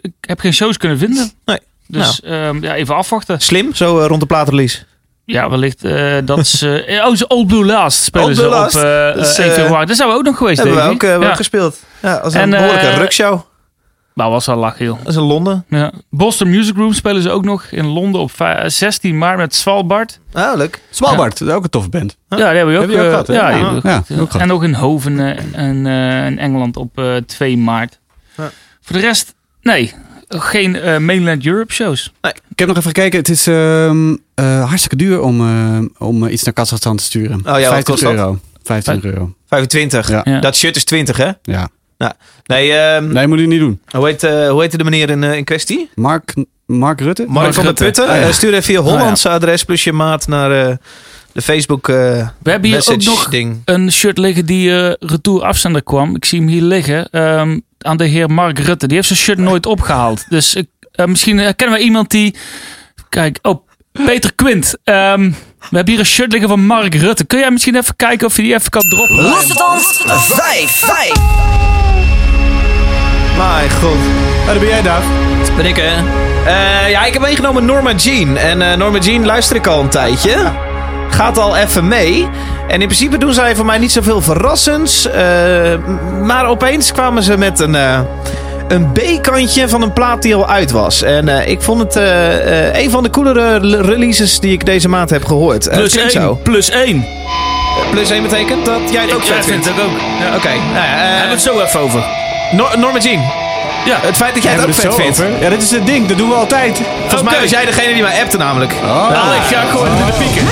S4: Ik heb geen shows kunnen vinden.
S1: Nee.
S4: Dus ehm, ja, even afwachten.
S1: Slim, zo eh, rond de platenrelease.
S4: Ja, wellicht eh, dat ze... eh, oh, ze Old Blue Last spelen
S1: Old
S4: ze op 1
S1: eh,
S4: februari. Dat zou ook nog geweest,
S1: Hebben we ook, we
S4: ja.
S1: ook gespeeld. Ja, is een
S4: En,
S1: behoorlijke
S4: eh,
S1: rukshow.
S4: Maar was wel joh.
S1: Dat is in Londen.
S4: Ja. Boston Music Room spelen ze ook nog in Londen op vij- 16 maart met Svalbard.
S1: Ah, leuk.
S2: Svalbard, dat is ook een toffe band.
S4: Ja, die hebben we ook,
S2: ook
S4: eh,
S2: gehad,
S4: ja,
S2: Ja.
S4: we
S2: Ja,
S4: ja.
S2: ook.
S4: En nog in Hoven en, in Engeland op eh, 2 maart.
S1: Ja.
S4: Voor de rest, nee. Geen eh, Mainland Europe shows.
S2: Ik heb nog even gekeken. Het is ehm, eh, hartstikke duur om, eh, om iets naar Kazachstan te sturen.
S1: Oh ja, wat
S2: 50
S1: kost dat?
S2: euro. 25 euro.
S1: 25.
S2: Ja.
S4: Ja.
S1: Dat shirt is 20, hè?
S2: Ja.
S1: Nee, ehm,
S2: Nee, moet je niet doen.
S1: Hoe, heet, eh, hoe heette de meneer in, in kwestie?
S2: Mark, Mark Rutte?
S1: Mark, van der
S4: Rutte.
S1: Putten.
S2: Ah, ja.
S1: Stuur even via Hollandse adres plus je maat naar eh, de Facebook eh
S4: We hebben hier ook nog
S1: ding.
S4: een shirt liggen die eh retour afzender kwam. Ik zie hem hier liggen. ehm, aan de heer Mark Rutte. Die heeft zijn shirt nooit opgehaald. Dus ik, eh, misschien eh, kennen we iemand die... Kijk, oh, Peter Quint. Ehm, we hebben hier een shirt liggen van Mark Rutte. Kun jij misschien even kijken of je die even kan droppen?
S3: Los het ons 5, 5.
S1: Mijn god.
S2: Daar ben jij, Daaf.
S1: Dat ben ik, hè? Eh, ja, ik heb meegenomen Norma Jean. En eh, Norma Jean luister ik al een tijdje. Gaat al even mee. En in principe doen zij voor mij niet zoveel verrassends. m- maar opeens kwamen ze met een, eh, een B-kantje van een plaat die al uit was. En eh, ik vond het een van de coolere releases die ik deze maand heb gehoord. Eh,
S4: Plus. 1. Plus 1.
S1: Plus 1 betekent dat jij het ook vet vindt.
S4: het ook. Ja.
S1: Oké, nou ja,
S4: Hebben we het zo even over.
S1: Nor- Norma Jean.
S4: Ja.
S1: Het feit dat jij het ook vet vindt.
S2: over? Ja, dit is het ding. Dat doen we altijd.
S1: Volgens mij was jij degene die mij appte namelijk.
S2: Oh.
S4: Nou, ik ga gewoon in de pieken.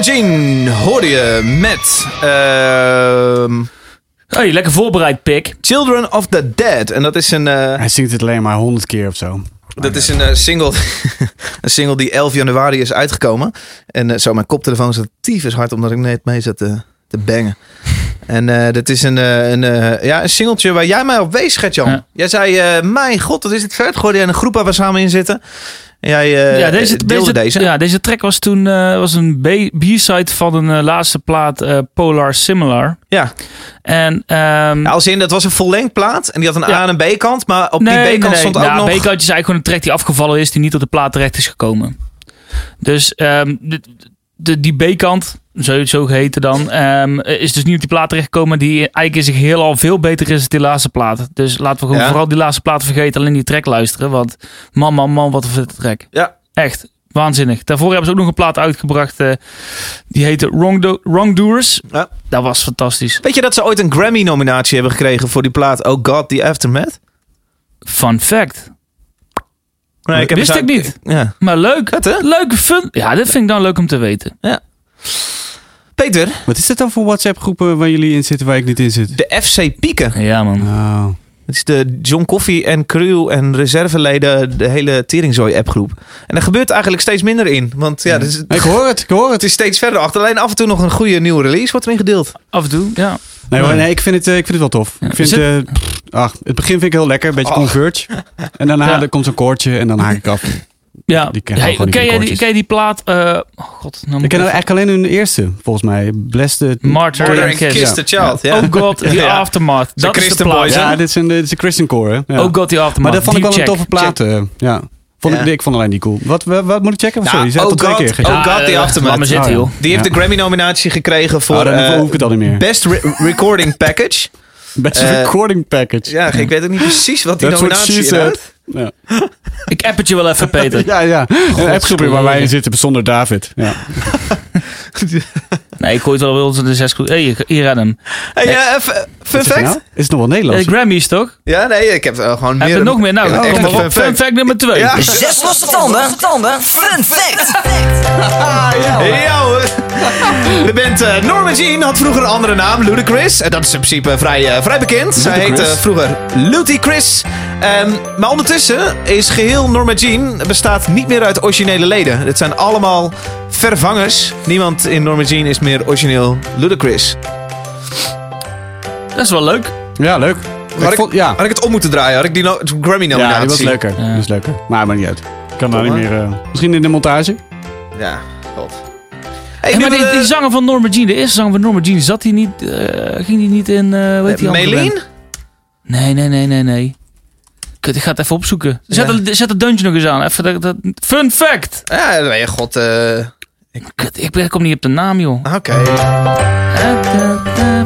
S1: Jean hoorde je met ehm,
S4: Hey, lekker voorbereid, pik.
S1: Children of the Dead. En dat is een, eh,
S2: Hij zingt het alleen maar honderd keer of zo.
S1: dat is een eh, single, een single die 11 januari is uitgekomen. En eh, zo, mijn koptelefoon zat tyfus hard omdat ik net mee zat te, te bangen. En eh dat is een, een, ja, een singeltje waar jij mij op wees, Gert-Jan.
S4: Ja.
S1: Jij zei, eh, mijn god, wat is dit vet. Gooide jij een groep waar we samen in zitten. En jij eh,
S4: ja, deze,
S1: deelde deze.
S4: Ja, deze track was toen eh, was een B-side van een eh, laatste plaat, eh, Polar Similar.
S1: Ja.
S4: En, ehm,
S1: Ja, als in, dat was een vollengd plaat. En die had een
S4: Ja.
S1: A- en een B-kant. Maar op
S4: nee,
S1: die
S4: nee,
S1: B-kant
S4: nee.
S1: stond ook
S4: Nou,
S1: nog...
S4: B-kantje is eigenlijk gewoon een track die afgevallen is, die niet op de plaat terecht is gekomen. Dus ehm, de, de, die B-kant, zo, zo geheten dan, ehm, is dus niet op die plaat terechtgekomen. Die eigenlijk in zich heel al veel beter is dan die laatste plaat. Dus laten we gewoon
S1: Ja.
S4: vooral die laatste plaat vergeten, alleen die track luisteren. Want man, man, man, wat een vette track.
S1: Ja.
S4: Echt. Waanzinnig. Daarvoor hebben ze ook nog een plaat uitgebracht. eh, die heette Wrongdo Wrongdoers.
S1: Ja.
S4: Dat was fantastisch.
S1: Weet je dat ze ooit een Grammy-nominatie hebben gekregen voor die plaat Oh God, The Aftermath?
S4: Fun fact.
S1: Nee,
S4: Wist
S1: eens
S4: ik niet.
S1: Ja.
S4: Maar leuk.
S1: Hè?
S4: Leuke fun. Ja, dit vind ik dan leuk om te weten.
S1: Peter,
S2: Wat is dit dan voor WhatsApp-groepen waar jullie in zitten waar ik niet in zit?
S1: de FC Pieken.
S4: Ja, man.
S2: Oh.
S1: Het is de John Coffee en crew en reserveleden, de hele Teringzooi-appgroep. En er gebeurt eigenlijk steeds minder in. Want ja, dus,
S2: Ik hoor het, ik hoor
S1: het
S2: het.
S1: is steeds verder achter. Alleen af en toe nog een goede nieuwe release wordt erin gedeeld.
S4: Af en toe, ja.
S2: Nee, hoor, nee ik, vind het, eh, ik vind het wel tof.
S4: Ja,
S2: ik vind,
S4: is
S2: eh, pff, ach, het begin vind ik heel lekker, een beetje
S1: Oh.
S2: converge. En daarna
S4: Ja.
S2: er komt zo'n koortje en dan haak ik af.
S4: Ja,
S2: Die ken niet
S4: ken, ken je die plaat? eh, oh god, nou
S2: Ik ken eigenlijk alleen hun eerste, volgens mij. Bless the...
S4: Martyr
S1: Murder
S4: and Kiss.
S1: Kiss the Child. Ja.
S4: Oh god, The
S1: Ja.
S4: Aftermath. Dat is de
S1: Christian
S4: plaat.
S2: Ja, dit is een, dit is een Christian core, hè? Ja.
S4: Oh god, The Aftermath.
S2: maar dat vond ik
S4: Die
S2: wel een
S4: check.
S2: toffe plaat. eh, ja. Vond
S1: Ja.
S2: Ik, ik vond alleen die cool. Wat, wat, wat moet ik checken?
S1: Nou,
S2: Sorry, je zei
S1: oh
S2: al twee
S1: God,
S2: keer.
S1: oh
S2: Ja.
S1: God, The
S4: eh,
S1: Aftermath.
S4: Zitten,
S2: Oh, ja.
S4: joh.
S1: Die heeft
S2: Ja.
S1: de Grammy-nominatie gekregen voor
S2: Oh, dan hoef ik het al niet meer.
S1: Best Re- Recording Package.
S2: Best
S1: eh,
S2: recording package.
S1: Ja, ik weet ook niet precies wat die
S2: That's
S1: nominatie inhoudt.
S2: Ja,
S4: Ik app het je wel even, Peter.
S2: ja. ja. Een appgroepje waar wij in zitten zonder David. Ja.
S4: Nee, ik gooi het wel bij ons in de zes. Hé, hey, hier red hem.
S1: Hey, eh, f- fun fact?
S2: nou? Is het nog wel Nederlands?
S4: Grammys, toch?
S1: Ja, nee, ik heb eh, gewoon
S4: Heb
S1: meer...
S4: je nog meer? Nou,
S1: Ja,
S4: kom
S1: echt
S4: maar op.
S1: fun
S4: Fun
S1: fact.
S4: nummer twee.
S1: Ja.
S3: Zes losse tanden. tanden. Fun fact.
S1: Ja hoor. De band eh, Norma Jean had vroeger een andere naam, Ludacris. En dat is in principe vrij, vrij bekend. Zij heette vroeger Luty Chris. Ehm, maar ondertussen is geheel Norma Jean bestaat niet meer uit originele leden. Dit zijn allemaal vervangers. Niemand in Norma Jean is meer origineel Ludacris.
S4: Dat is wel leuk.
S2: Ja, leuk.
S1: Had ik,
S2: vond- ja.
S1: had ik het om moeten draaien, had ik die no Grammy
S2: ja, die was leuker.
S4: Ja.
S2: Die was leuker. Maar maakt niet uit. Ik kan daar niet meer... eh, misschien in de montage?
S1: Ja, god. Hey,
S4: Hey, maar die,
S1: we-
S4: die zanger van Norma Jean, de eerste zanger van Norma Jean, zat hij niet, eh, ging die niet in, eh weet andere
S1: Meleen?
S4: Nee, nee, nee, nee, nee. Kut, ik ga het even opzoeken. Zet,
S1: Ja.
S4: de, zet het deuntje nog eens aan. Even dat, dat- fun fact!
S1: Ja, nee, god. eh,
S4: ik, ik kom niet op de naam, joh.
S1: Oké.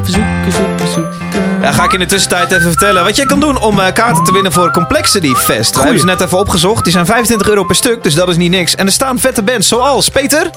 S4: Verzoeken, zoeken, zoeken.
S1: Ja, ga ik in de tussentijd even vertellen wat jij kan doen om eh, kaarten te winnen voor Complexity Fest. We hebben ze net even opgezocht. Die zijn 25 euro per stuk, dus dat is niet niks. En er staan vette bands zoals Peter,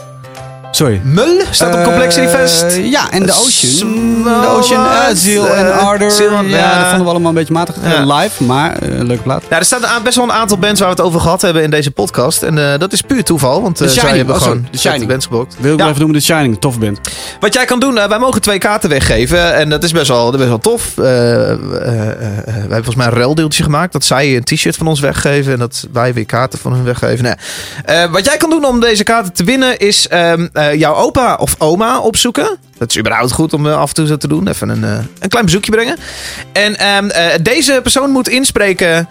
S2: Sorry.
S1: Mul staat op Complexity
S2: Eh,
S1: Fest.
S2: ja, en de Ocean. De Ocean, uh,
S1: World,
S2: Ziel
S1: eh,
S2: en Ardor. Ja,
S1: ja.
S2: dat vonden we allemaal een beetje matig eh,
S1: Ja.
S2: live. Maar eh, leuke plaat.
S1: Nou, er staan best wel een aantal bands waar we het over gehad hebben in deze podcast. En eh, dat is puur toeval, want eh,
S2: The
S1: zij
S2: Shining,
S1: hebben
S2: oh,
S1: gewoon
S2: The
S1: vette
S2: Shining.
S1: bands geboekt.
S2: Wil ik
S1: Ja.
S2: even noemen, The Shining. Tof band.
S1: Wat jij kan doen, eh, wij mogen twee kaarten weggeven. En dat is best wel, best wel tof. Eh, eh, eh, eh, wij hebben volgens mij een ruildeeltje gemaakt. Dat zij een t-shirt van ons weggeven. En dat wij weer kaarten van hun weggeven. Eh, wat jij kan doen om deze kaarten te winnen... is ehm, eh, jouw opa of oma opzoeken. Dat is überhaupt goed om eh, af en toe zo te doen. Even een, eh, een klein bezoekje brengen. En ehm, eh, deze persoon moet inspreken...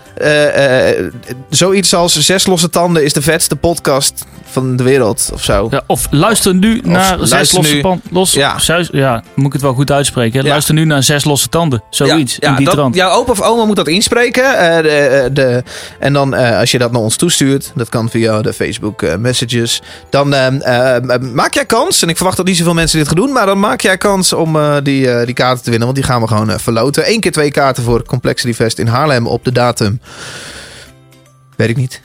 S1: zoiets als... Zes losse tanden is de vetste podcast van de wereld. Of zo.
S4: Ja, of luister nu naar zes losse pan, los,
S1: Ja.
S4: zuis- ja, moet ik het wel goed uitspreken.
S1: Ja.
S4: Luister nu naar zes losse tanden. Zoiets,
S1: Ja,
S4: in die
S1: dat,
S4: trant.
S1: jouw opa of oma moet dat inspreken. de, de, en dan als je dat naar ons toestuurt, dat kan via de Facebook messages. Dan eh, eh, maak jij kans, en ik verwacht dat niet zoveel mensen dit gaan doen, maar dan maak jij kans om eh, die, eh, die kaarten te winnen. Want die gaan we gewoon eh, verloten. Eén keer twee kaarten voor Complexity Fest in Haarlem op de datum. Weet ik niet.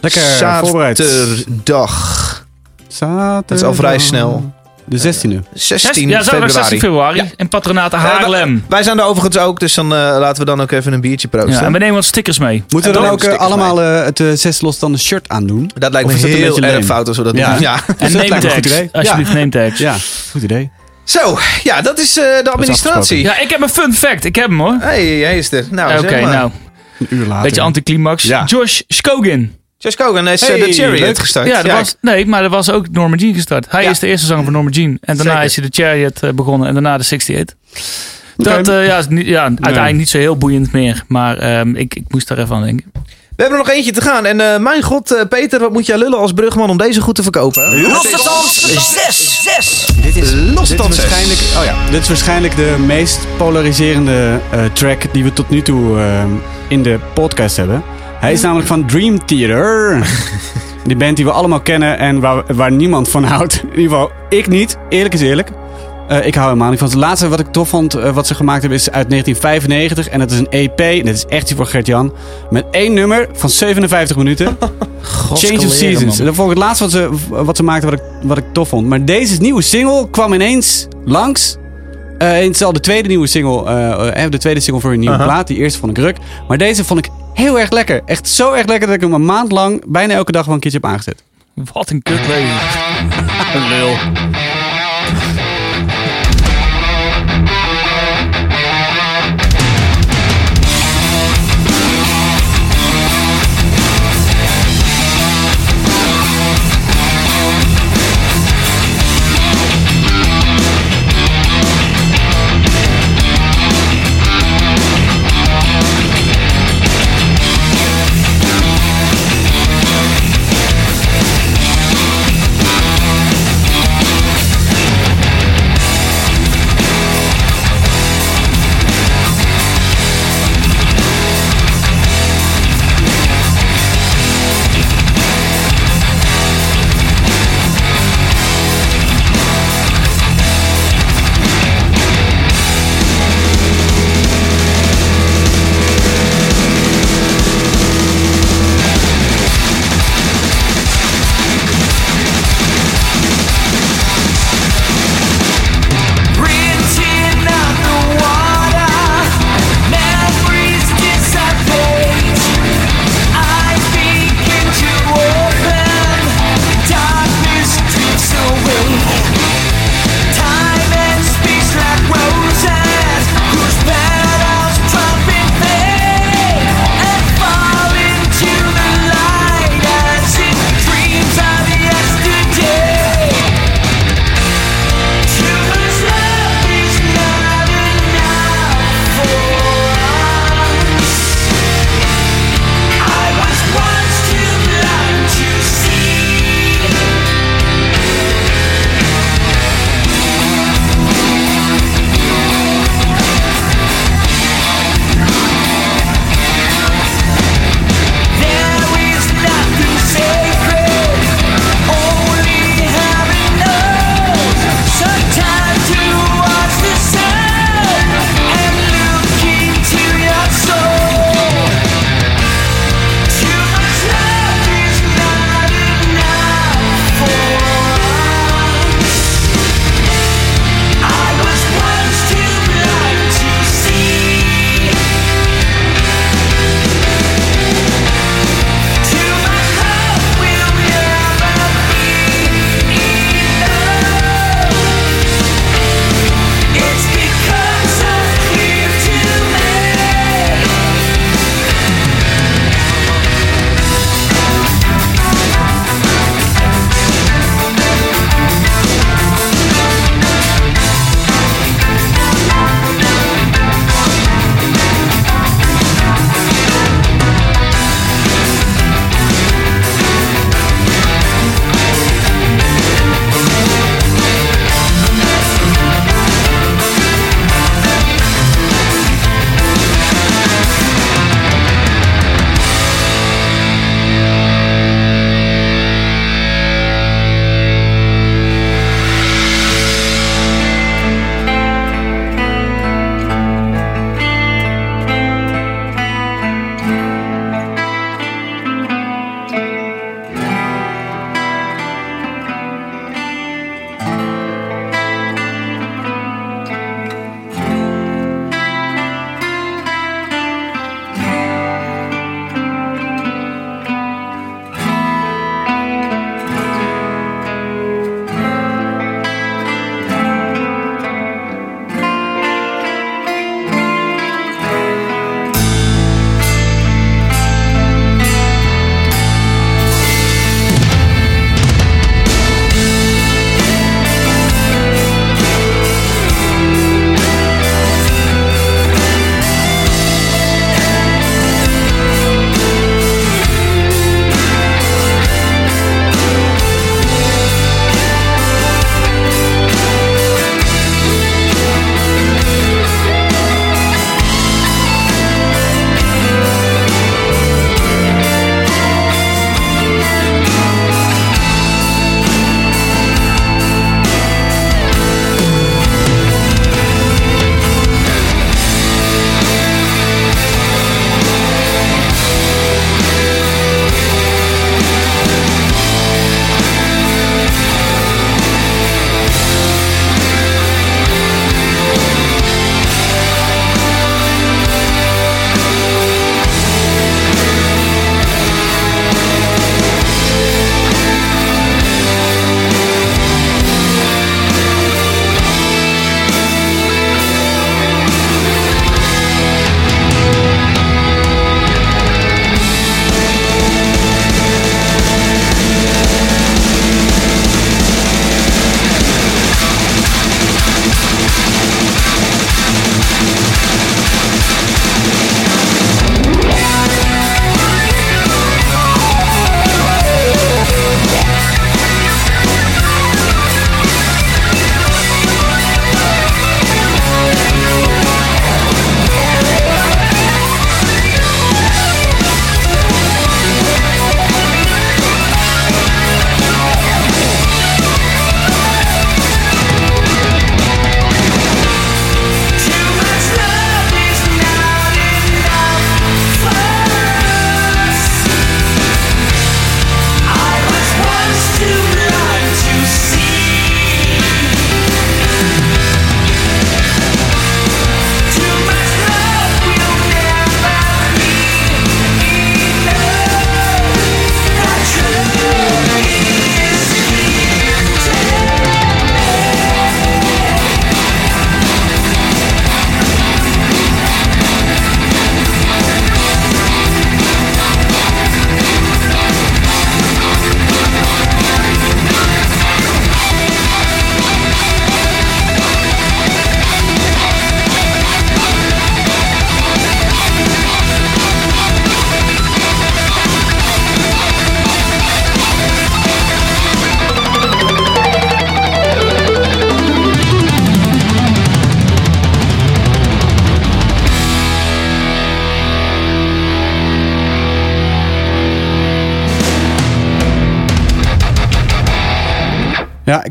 S2: Lekker voorbereid.
S1: Zaterdag.
S2: Zaterdag.
S1: Dat is al vrij snel.
S2: De 16e.
S1: 16
S4: ja, zaterdag
S1: februari.
S4: 16 februari.
S1: Ja.
S4: In patronaat
S1: Eh,
S4: Haarlem.
S1: wij, wij zijn er overigens ook, dus dan eh, laten we dan ook even een biertje proosten.
S4: Ja, en we nemen wat stickers mee.
S2: Moeten we dan
S1: dan
S2: ook eh, allemaal eh, het eh, zes losstanden shirt aandoen?
S1: Dat lijkt
S2: Of
S1: me
S2: een
S1: heel
S2: beetje
S1: erg fout als we dat
S2: Ja.
S1: doen. Ja.
S4: En
S2: dat
S4: name
S2: lijkt me een goed
S4: tags.
S2: idee.
S4: Alsjeblieft, name tags.
S2: Ja, goed idee.
S1: Zo, ja, dat is eh, de administratie.
S4: Ja, ik heb een fun fact. Ik heb hem hoor.
S1: Hé, hey, hij is er. Nou,
S4: Oké,
S1: zeg maar.
S4: nou.
S2: Een uur later.
S4: Beetje anticlimax.
S2: Ja.
S4: Josh Skogin.
S1: Josh Kogan is eh,
S2: Hey,
S1: de Chariot
S2: leuk.
S1: gestart.
S4: Ja, dat was, nee, maar er was ook Norma Jean gestart. Hij
S1: Ja.
S4: is de eerste zanger van Norma Jean. En daarna
S1: Zeker.
S4: is hij de Chariot eh, begonnen. En daarna de 68.
S2: Oké.
S4: Dat eh, ja, is niet, ja, uiteindelijk niet zo heel boeiend meer. Maar ehm, ik, ik moest daar even aan denken.
S1: We hebben er nog eentje te gaan. En eh, mijn god, eh, Peter, wat moet jij lullen als brugman om deze goed te verkopen?
S3: Losse tand 6. 6.
S2: Dit is,
S1: Losse
S2: dit is
S1: tand zes.
S2: waarschijnlijk, oh ja, dit is waarschijnlijk de meest polariserende eh, track die we tot nu toe eh, in de podcast hebben. Hij is namelijk van Dream Theater. die band die we allemaal kennen en waar, waar niemand van houdt. In ieder geval, ik niet. Eerlijk is eerlijk. Eh, ik hou helemaal niet van. Het laatste wat ik tof vond, eh, wat ze gemaakt hebben, is uit 1995. En dat is een EP. En dit is echt voor Gert-Jan. Met één nummer van 57 minuten. Change of Seasons. Dat vond ik het laatste wat ze, wat ze maakten wat ik, wat ik tof vond. Maar deze nieuwe single kwam ineens langs. Eh in de tweede nieuwe single. eh, eh, de tweede single voor een nieuwe plaat. Die eerste vond ik ruk. Maar deze vond ik heel erg lekker. Echt zo erg lekker dat ik hem een maand lang bijna elke dag wel een keertje heb aangezet.
S4: Wat een kut leven. Lul.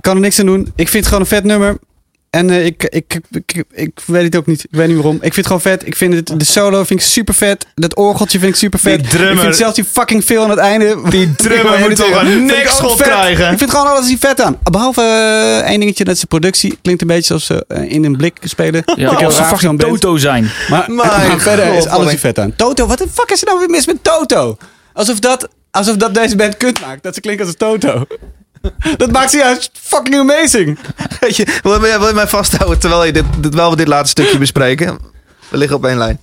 S2: Kan er niks aan doen. Ik vind het gewoon een vet nummer. En eh, ik, ik, ik, ik, weet het ook niet. Ik weet niet waarom. Ik vind het gewoon vet. Ik vind het, de solo vind ik super vet. Dat orgeltje vind ik super vet.
S1: Die drummer-
S2: Ik vind zelfs die fucking veel aan het einde.
S1: Die drummer moet toch een
S2: ik ook vet.
S1: krijgen.
S2: Ik vind gewoon alles hier vet aan. Behalve eh, één dingetje, dat is de productie. Klinkt een beetje alsof ze eh, in een blik spelen. Ik
S4: Ja,
S2: heel
S4: als ze fucking. Toto zijn.
S2: Maar, verder
S1: god,
S2: is alles hier vet aan. Toto, wat de fuck is er nou weer mis met Toto? Alsof dat, alsof dat deze band kut maakt. Dat ze klinkt als een Toto. Dat maakt ze juist fucking amazing.
S1: Weet je, wil je, wil je mij vasthouden terwijl, je dit, terwijl we dit laatste stukje bespreken? We liggen op één lijn.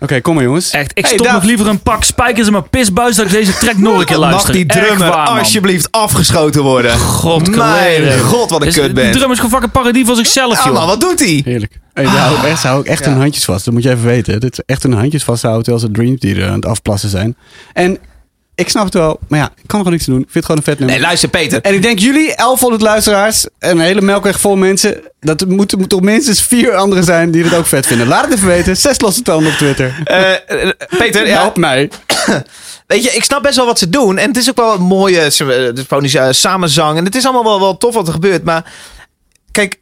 S2: Oké, kom maar jongens.
S4: Echt, ik
S2: Hey,
S4: stop
S2: Daaf.
S4: nog liever een pak spijkers in mijn pisbuis dat ik deze track nog een keer
S1: Mag
S4: luister.
S1: die
S4: Echt
S1: drummer
S4: waar,
S1: alsjeblieft afgeschoten worden?
S4: God,
S1: Mijn god, wat een
S4: Dus
S1: kut
S4: De
S1: bent.
S4: drummer is gewoon fucking parodie van zichzelf,
S1: Ja,
S4: joh.
S1: man, wat doet hij?
S2: Heerlijk. Hey, daar hou ik echt, hou ik echt hun handjes vast. Dat moet je even weten. Dit is echt hun handjes vasthouden terwijl ze Dream Theater aan het afplassen zijn. En ik snap het wel, maar ja, ik kan er gewoon niks aan doen. Ik vind het gewoon een vet nummer.
S1: Nee, luister Peter.
S2: En ik denk jullie, 1100 luisteraars en een hele melkweg vol mensen. Dat er moeten moet toch minstens vier anderen zijn die het ook vet vinden. Laat het even weten. Zes losse tanden op Twitter.
S1: Eh, eh, Peter, ja,
S2: Help mij.
S1: weet je, ik snap best wel wat ze doen. En het is ook wel een mooie eh, samenzang. En het is allemaal wel, wel tof wat er gebeurt. Maar kijk,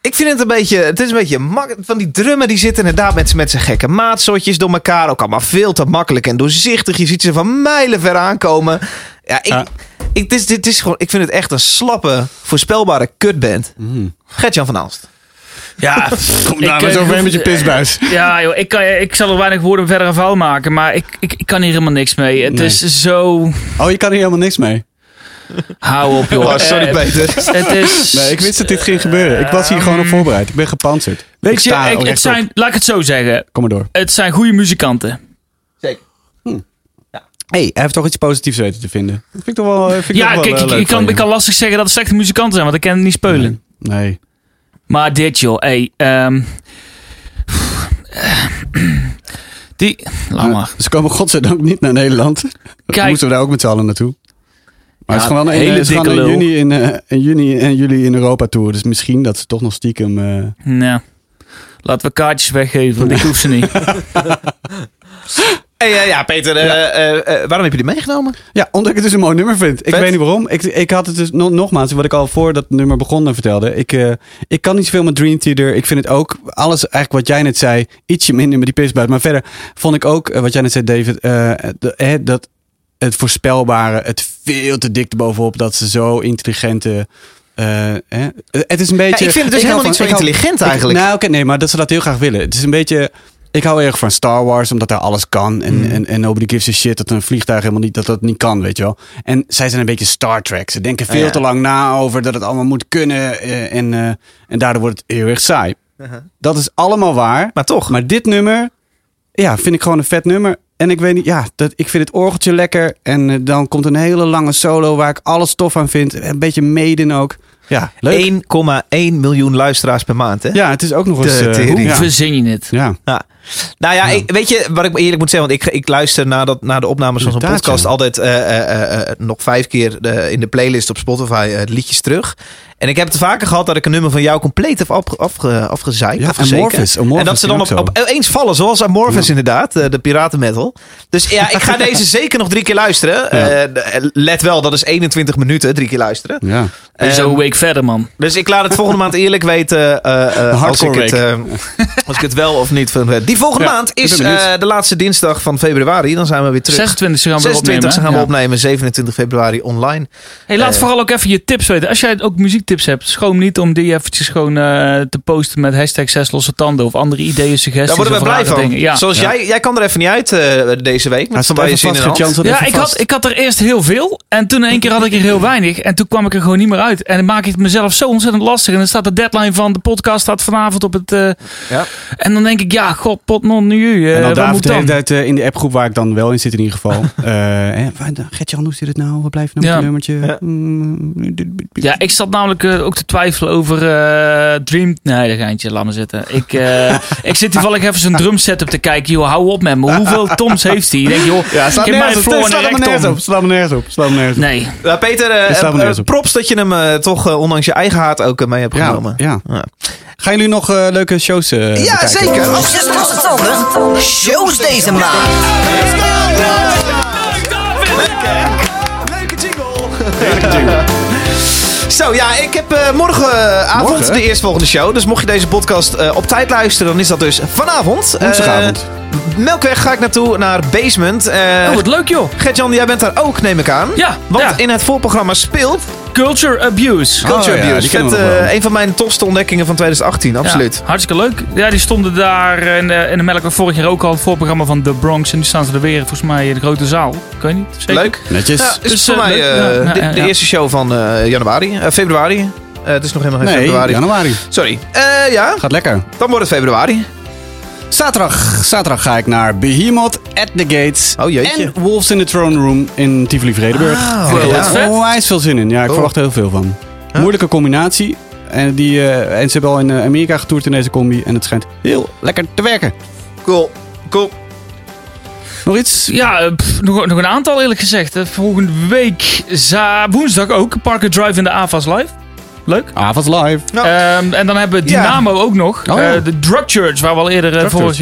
S1: ik vind het een beetje, het is een beetje mak- van die drummen die zitten inderdaad met, met zijn gekke maatsoortjes door elkaar. Ook allemaal veel te makkelijk en doorzichtig. Je ziet ze van mijlen ver aankomen. Ja, ik,
S2: Ja.
S1: Ik, dit is, dit is gewoon, ik vind het echt een slappe, voorspelbare kutband. Gertjan van Aalst.
S4: Ja,
S2: Kom
S4: ik,
S2: daar maar
S4: eh,
S2: zo
S4: hoef-
S2: met je pisbuis.
S4: Ja, joh, ik, kan, ik zal er weinig woorden verder aan vuil maken, maar ik, ik, ik kan hier helemaal niks mee. Het
S2: Nee.
S4: is zo...
S2: Oh, je kan hier helemaal niks mee.
S4: Hou op, joh.
S1: Oh, sorry
S4: Eh,
S1: Peter.
S4: Het is...
S2: Nee, ik wist dat dit ging gebeuren. Ik was hier gewoon op voorbereid. Ik ben gepantserd.
S4: Weet
S2: ik
S4: je,
S2: sta
S4: ik, het zijn, laat ik het zo zeggen.
S2: Kom maar door.
S4: Het zijn goede muzikanten.
S1: Zeker.
S2: hey, hij heeft toch iets positiefs weten te vinden. Dat vind ik toch wel, vind ik
S4: Ja,
S2: toch
S4: kijk,
S2: eh,
S4: ik,
S2: leuk
S4: ik, kan, ik kan lastig zeggen dat het slechte muzikanten zijn, want ik ken het niet spelen.
S2: Nee.
S4: Maar dit, joh, hey, ehm, die, laat maar.
S2: Ze komen godzijdank niet naar Nederland.
S4: Kijk.
S2: moesten we daar ook met z'n allen naartoe. Maar
S4: Ja,
S2: het is gewoon in,
S4: hele
S2: het is gewoon
S4: dikke
S2: in juni, in, eh, in juni en juli in Europa tour. Dus misschien dat ze toch nog stiekem... eh,
S4: Nou, laten we kaartjes weggeven, want ik hoef ze niet.
S1: Hey, eh, ja, Peter, eh, eh, eh, waarom heb je die meegenomen?
S2: Ja, omdat ik het dus een mooi nummer vind. Ik
S1: Vet.
S2: weet niet waarom. Ik, ik had het dus nog, nogmaals, wat ik al voor dat nummer begon eh, vertelde. Ik, eh, ik kan niet zoveel met Dream Theater. Ik vind het ook, alles eigenlijk wat jij net zei, ietsje minder met die pisbuis. Maar verder vond ik ook, eh, wat jij net zei David, eh, de- eh, dat het voorspelbare, het veel te dik erbovenop, dat ze zo intelligente... eh, eh, het is een beetje...
S1: Ja, ik vind het dus helemaal niet zo
S2: hou-
S1: intelligent
S2: ik-
S1: eigenlijk.
S2: nou, oké, nee, maar dat ze dat heel graag willen. Het is een beetje... Ik hou erg van Star Wars, omdat daar alles kan. En,
S1: Mm.
S2: en, en nobody gives a shit dat een vliegtuig helemaal niet, dat dat niet kan, weet je wel. En zij zijn een beetje Star Trek. Ze denken veel
S1: ja.
S2: te lang na over dat het allemaal moet kunnen. eh, en, eh, en daardoor wordt het heel erg saai. Dat is allemaal waar.
S1: Maar toch.
S2: Maar dit nummer, ja, vind ik gewoon een vet nummer. En ik weet niet, ja, dat, ik vind het orgeltje lekker. En eh, dan komt een hele lange solo waar ik alles tof aan vind. Een beetje Maiden ook. Ja, leuk.
S1: 1,1 miljoen luisteraars per maand, hè?
S2: Ja, het is ook nog eens... Eh,
S1: tering.
S4: Hoe
S2: ja.
S4: verzin je het?
S2: ja.
S1: Ja. Nou ja, Ik, weet je wat ik eerlijk moet zeggen? Want ik, ik luister naar, dat, naar de opnames van zo'n podcast altijd eh, eh, eh, nog vijf keer in de playlist op Spotify liedjes terug. En ik heb het vaker gehad dat ik een nummer van jou compleet heb afge, afge, afgezeikt.
S2: Ja. Amorphis. Amorphis
S1: en dat ze dan op, eens vallen, zoals Amorphis inderdaad, de piratenmetal. Dus ja, ik ga deze zeker nog drie keer luisteren. Eh, let wel, dat is 21 minuten, drie keer luisteren.
S2: ja.
S4: En zo
S1: Ehm,
S4: een week verder, man.
S1: dus ik laat het volgende maand eerlijk weten eh, eh, als, ik
S2: hardcore
S1: het, eh, als ik het wel of niet vind. Die volgende
S2: Ja,
S1: maand is eh, de laatste dinsdag van februari. Dan zijn we weer terug.
S4: 26 gaan we
S1: 26
S4: opnemen.
S1: gaan we
S4: Ja.
S1: opnemen, 27 februari online.
S4: Hey, laat
S1: Eh.
S4: vooral ook even je tips weten. Als jij ook muziektips hebt, schroom niet om die eventjes gewoon eh, te posten met hashtag zes losse tanden of andere ideeën, suggesties.
S1: Daar worden we blij van.
S4: dingen. Ja.
S1: Zoals Jij, jij kan er even niet uit eh, deze week.
S2: Hij
S1: Met
S2: even
S1: je zin in
S2: vast,
S1: de hand.
S2: Gert-Jan. staat
S4: Ja, ik had, ik had er eerst heel veel. En toen in één keer had ik er heel weinig. En toen kwam ik er gewoon niet meer uit. En dan maak ik het mezelf zo ontzettend lastig. En dan staat de deadline van de podcast staat vanavond op het... eh,
S1: Ja.
S4: En dan denk ik, ja, god, pot non nu. eh
S2: En dan David
S4: moet
S2: de hele
S4: dan?
S2: tijd eh, in de appgroep waar ik dan wel in zit in ieder geval. Eh hè, waar- Gert-Jan, hoe zit het nou? Wat blijft nou met
S4: Ja.
S2: je nummertje?
S1: Ja.
S2: Mm,
S4: Ja, ik zat namelijk eh, ook te twijfelen over eh, Dream... Nee, dat geintje, laat maar zitten. Ik, eh, ik zit toevallig even zijn drum setup te kijken. Joh, hou op met me. Hoeveel toms heeft hij? Ik denk, joh,
S2: Ja,
S4: ik
S2: slaat
S4: heb mij
S2: nergens
S4: het
S2: op.
S4: een
S2: me nergens op. Slaat me nergens op. Slaat me nergens op.
S4: Nee.
S1: Ja, Peter,
S2: me
S1: props dat je hem toch ondanks je eigen haat ook mee hebt genomen.
S2: ja.
S1: Ja.
S2: Gaan jullie nog leuke shows eh
S1: Ja,
S2: bekijken?
S1: zeker.
S3: Tanden. Shows deze maand.
S1: Leuke jingle. Zo, ja, ik heb eh, morgenavond
S2: Morgen?
S1: de eerstvolgende show. Dus mocht je deze podcast eh, op tijd luisteren, dan is dat dus vanavond.
S2: Woensdagavond.
S1: Eh, Melkweg ga ik naartoe naar Basement. Eh
S4: Oh, wat leuk joh.
S1: Gert-Jan, jij bent daar ook, neem ik aan.
S4: Ja,
S1: Want
S4: ja.
S1: in het voorprogramma speelt
S4: Culture Abuse.
S1: Culture
S2: Oh, ja,
S1: Abuse.
S2: die kennen
S1: Vet, eh, een van mijn tofste ontdekkingen van 2018, absoluut.
S4: Ja, hartstikke leuk. Ja, die stonden daar in de, in de Melkweg vorig jaar ook al het voorprogramma van The Bronx. En nu staan ze er weer volgens mij in de grote zaal. Ik weet niet. Zeker.
S1: Leuk.
S2: Netjes.
S1: Ja, is
S4: Dus,
S1: voor
S4: eh,
S1: mij eh,
S4: Ja, ja,
S1: de,
S4: ja,
S1: de
S4: ja.
S1: eerste show van eh, januari, eh, februari. Eh, het is nog helemaal geen
S2: nee,
S1: februari.
S2: januari.
S1: Sorry. Eh, ja,
S2: Gaat lekker.
S1: dan wordt het februari.
S2: Zaterdag, zaterdag ga ik naar Behemoth at the Gates.
S1: Oh, jeetje.
S2: En Wolves in the Throne Room in Tivoli Vredenburg.
S1: Ah,
S2: ik heb er onwijs veel zin in. Ja, ik
S1: Cool.
S2: verwacht er heel veel van. Moeilijke combinatie. En, die, eh, en ze hebben al in eh, Amerika getoerd in deze combi. En het schijnt heel lekker te werken.
S1: Cool. Cool.
S2: Nog iets?
S4: Ja, eh, pff, nog, nog een aantal eerlijk gezegd. Volgende week za- woensdag ook. Parker Drive in de AVAS Live. Leuk.
S2: Avonds live.
S1: Ja.
S4: Ehm, en dan hebben we
S1: Ja.
S4: Dynamo ook nog.
S2: Oh, ja.
S4: Eh, de Drug Church, waar we al eerder eh,
S2: Drug
S4: vorig,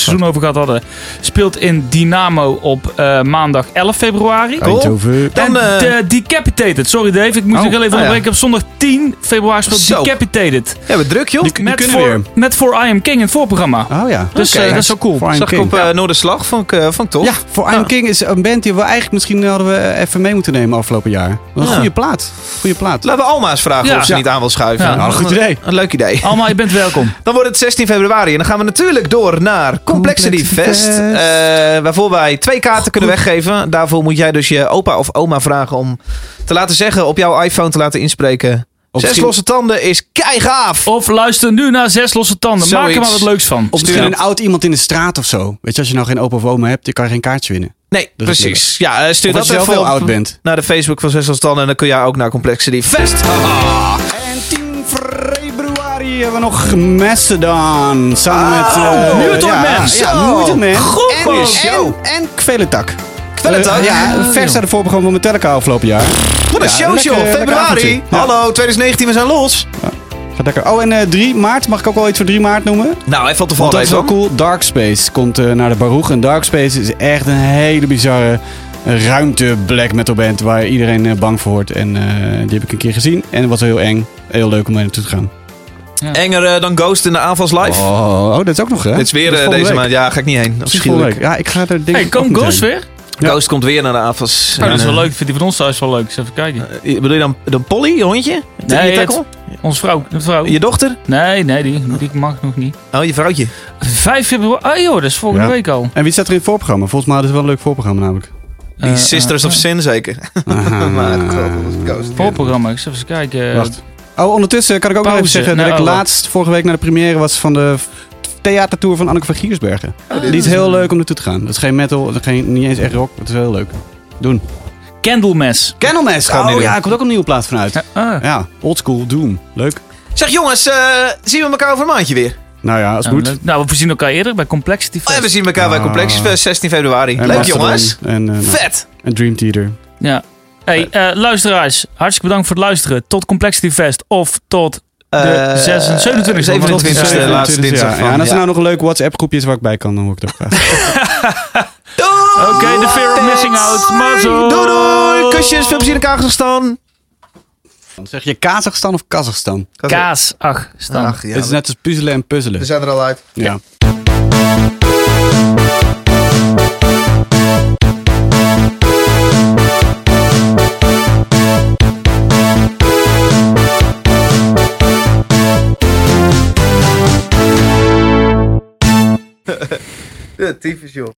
S4: seizoen over gehad hadden. Speelt in Dynamo op eh, maandag 11 februari.
S1: Cool. Dan,
S4: en
S1: eh,
S4: de Decapitated. Sorry Dave, ik moet
S2: Oh,
S4: je heel even
S1: ah, ja.
S4: onderbreken. Op zondag 10 februari speelt
S1: Zo.
S4: Decapitated.
S1: Ja, we druk, joh.
S2: Die, die
S4: Met voor,
S2: weer.
S4: met voor I Am King in het voorprogramma.
S2: Oh ja.
S4: Dus eh, dat is wel cool.
S2: For I Am
S1: Zag ik op eh Noorderslag. Vond ik, eh, vond ik tof.
S2: Ja, voor I Am King is een band die we eigenlijk misschien hadden we even mee moeten nemen afgelopen jaar. Een goede plaat. Goede plaat.
S1: Laten we Alma eens vragen
S4: Ja.
S1: of ze
S2: Ja.
S1: niet aan wil schuiven.
S4: Ja.
S2: Nou, een goed idee.
S1: Een leuk idee.
S4: Allemaal, je bent welkom.
S1: Dan wordt het 16 februari en dan gaan we natuurlijk door naar Complexity,
S2: Complexity
S1: Fest.
S2: Fest.
S1: eh, waarvoor wij twee kaarten kunnen weggeven. Daarvoor moet jij dus je opa of oma vragen om te laten zeggen op jouw iPhone te laten inspreken.
S2: Of
S1: Zes
S2: misschien-
S1: losse tanden is keigaaf.
S4: Of luister nu naar Zes Losse Tanden. Maak er maar wat leuks van.
S2: Of misschien een oud iemand in de straat of zo. Weet je, als je nou geen opa of oma hebt, je kan geen kaartje winnen.
S1: Nee,
S2: Dat
S1: precies. Ja, eh, stuur
S2: Of als
S1: dat
S2: je
S1: even
S2: heel
S1: op
S2: oud bent.
S1: naar de Facebook van Zes losse tanden en dan kun jij ook naar Complexity Fest.
S2: En 10 februari hebben we nog Macedon. Samen met... uh,
S4: Mutant
S2: ja,
S4: Man.
S2: Ja, Man.
S1: Goed,
S2: en,
S1: man.
S2: En, en Kvelentak.
S1: Kvelentak?
S2: Eh, ja, vers uit het voorprogramma van Metallica afgelopen jaar.
S1: Wat een
S2: Ja,
S1: show, joh.
S2: lekker
S1: Februari.
S2: Ja.
S1: Hallo, 2019, we zijn los.
S2: Gaat lekker. Oh, en eh 3 maart. Mag ik ook wel iets voor 3 maart noemen?
S1: Nou, even te
S2: Want
S1: vallen
S2: dat is wel cool. Dark Space komt eh, naar de Baruch. En Dark Space is echt een hele bizarre eh, ruimte black metal band waar iedereen bang voor wordt. En eh, die heb ik een keer gezien. En het was heel eng. Heel leuk om mee naartoe te gaan.
S1: Enger dan Ghost in de aanvals live.
S2: Oh, oh, dat is ook nog hè?
S1: Dit is weer deze
S2: week.
S1: maand. Ja, ga ik niet heen. Afschuwelijk.
S2: week. Ja, ik ga er denk
S4: Hey, komt Ghost
S2: heen.
S4: weer?
S2: Ja.
S1: Ghost komt weer naar de aanvals.
S4: Oh, dat is wel
S1: eh,
S4: leuk. Vindt die van ons thuis wel leuk. Eens even kijken.
S1: eh, bedoel je dan, dan Polly, je hondje?
S4: Nee,
S1: je tackle?
S4: Ons vrouw. De vrouw.
S1: Je dochter?
S4: Nee, nee, die, die mag nog niet.
S1: Oh, je vrouwtje.
S4: 5 februari. Oh joh, dat is volgende
S2: Ja.
S4: week al.
S2: En wie staat er in het voorprogramma? Volgens mij hadden ze wel een leuk voorprogramma namelijk.
S1: Die
S4: Eh,
S1: Sisters
S4: eh,
S1: of Sin zeker.
S2: Aha.
S1: maar Ghost.
S4: Voorprogramma. Ik zal even kijken.
S2: Wacht. Oh, ondertussen kan ik ook nog even zeggen dat ik
S4: oh,
S2: laatst vorige week naar de première was van de theatertour van Anneke van Giersbergen. Die is heel leuk om naartoe te gaan. Het is geen metal, het is geen, niet eens echt rock. Het is heel leuk. Doen.
S4: Candlemass.
S2: Candlemass.
S1: Gaan we
S2: Oh ja, er komt ook een nieuwe plaat vanuit.
S4: Ah.
S2: Ja, oldschool Doom. Leuk.
S1: Zeg jongens, eh, zien we elkaar over een maandje weer?
S2: Nou ja, als het
S4: Nou,
S2: moet.
S4: nou, we zien elkaar eerder bij Complexity
S1: Oh, ja,
S4: Fest.
S1: we zien elkaar bij
S2: Ah.
S1: Complex Fest 16 februari.
S2: En
S1: Leuk
S2: Mastodon
S1: jongens.
S2: En, eh, nou,
S1: Vet.
S2: en Dream Theater.
S4: Ja. Hey, eh, luisteraars, hartstikke bedankt voor het luisteren. Tot Complexity Fest of tot de
S1: Eh,
S4: 26, 27,
S1: 27
S4: Ja,
S1: laatste dinsdag
S2: en als er
S1: ja.
S2: nou nog een leuk WhatsApp groepje is waar ik bij kan, dan hoor ik het ook graag.
S4: Oké, de fear of missing out. Mazzel.
S1: Doei doei. Kusjes, veel plezier in Kazachstan.
S2: Dan zeg je Kazachstan of Kazachstan?
S4: Kaas. Ach, staan.
S1: Ach, ja.
S2: Het is net als puzzelen en puzzelen.
S1: We zijn er al uit.
S2: Ja.
S1: tyfus joh.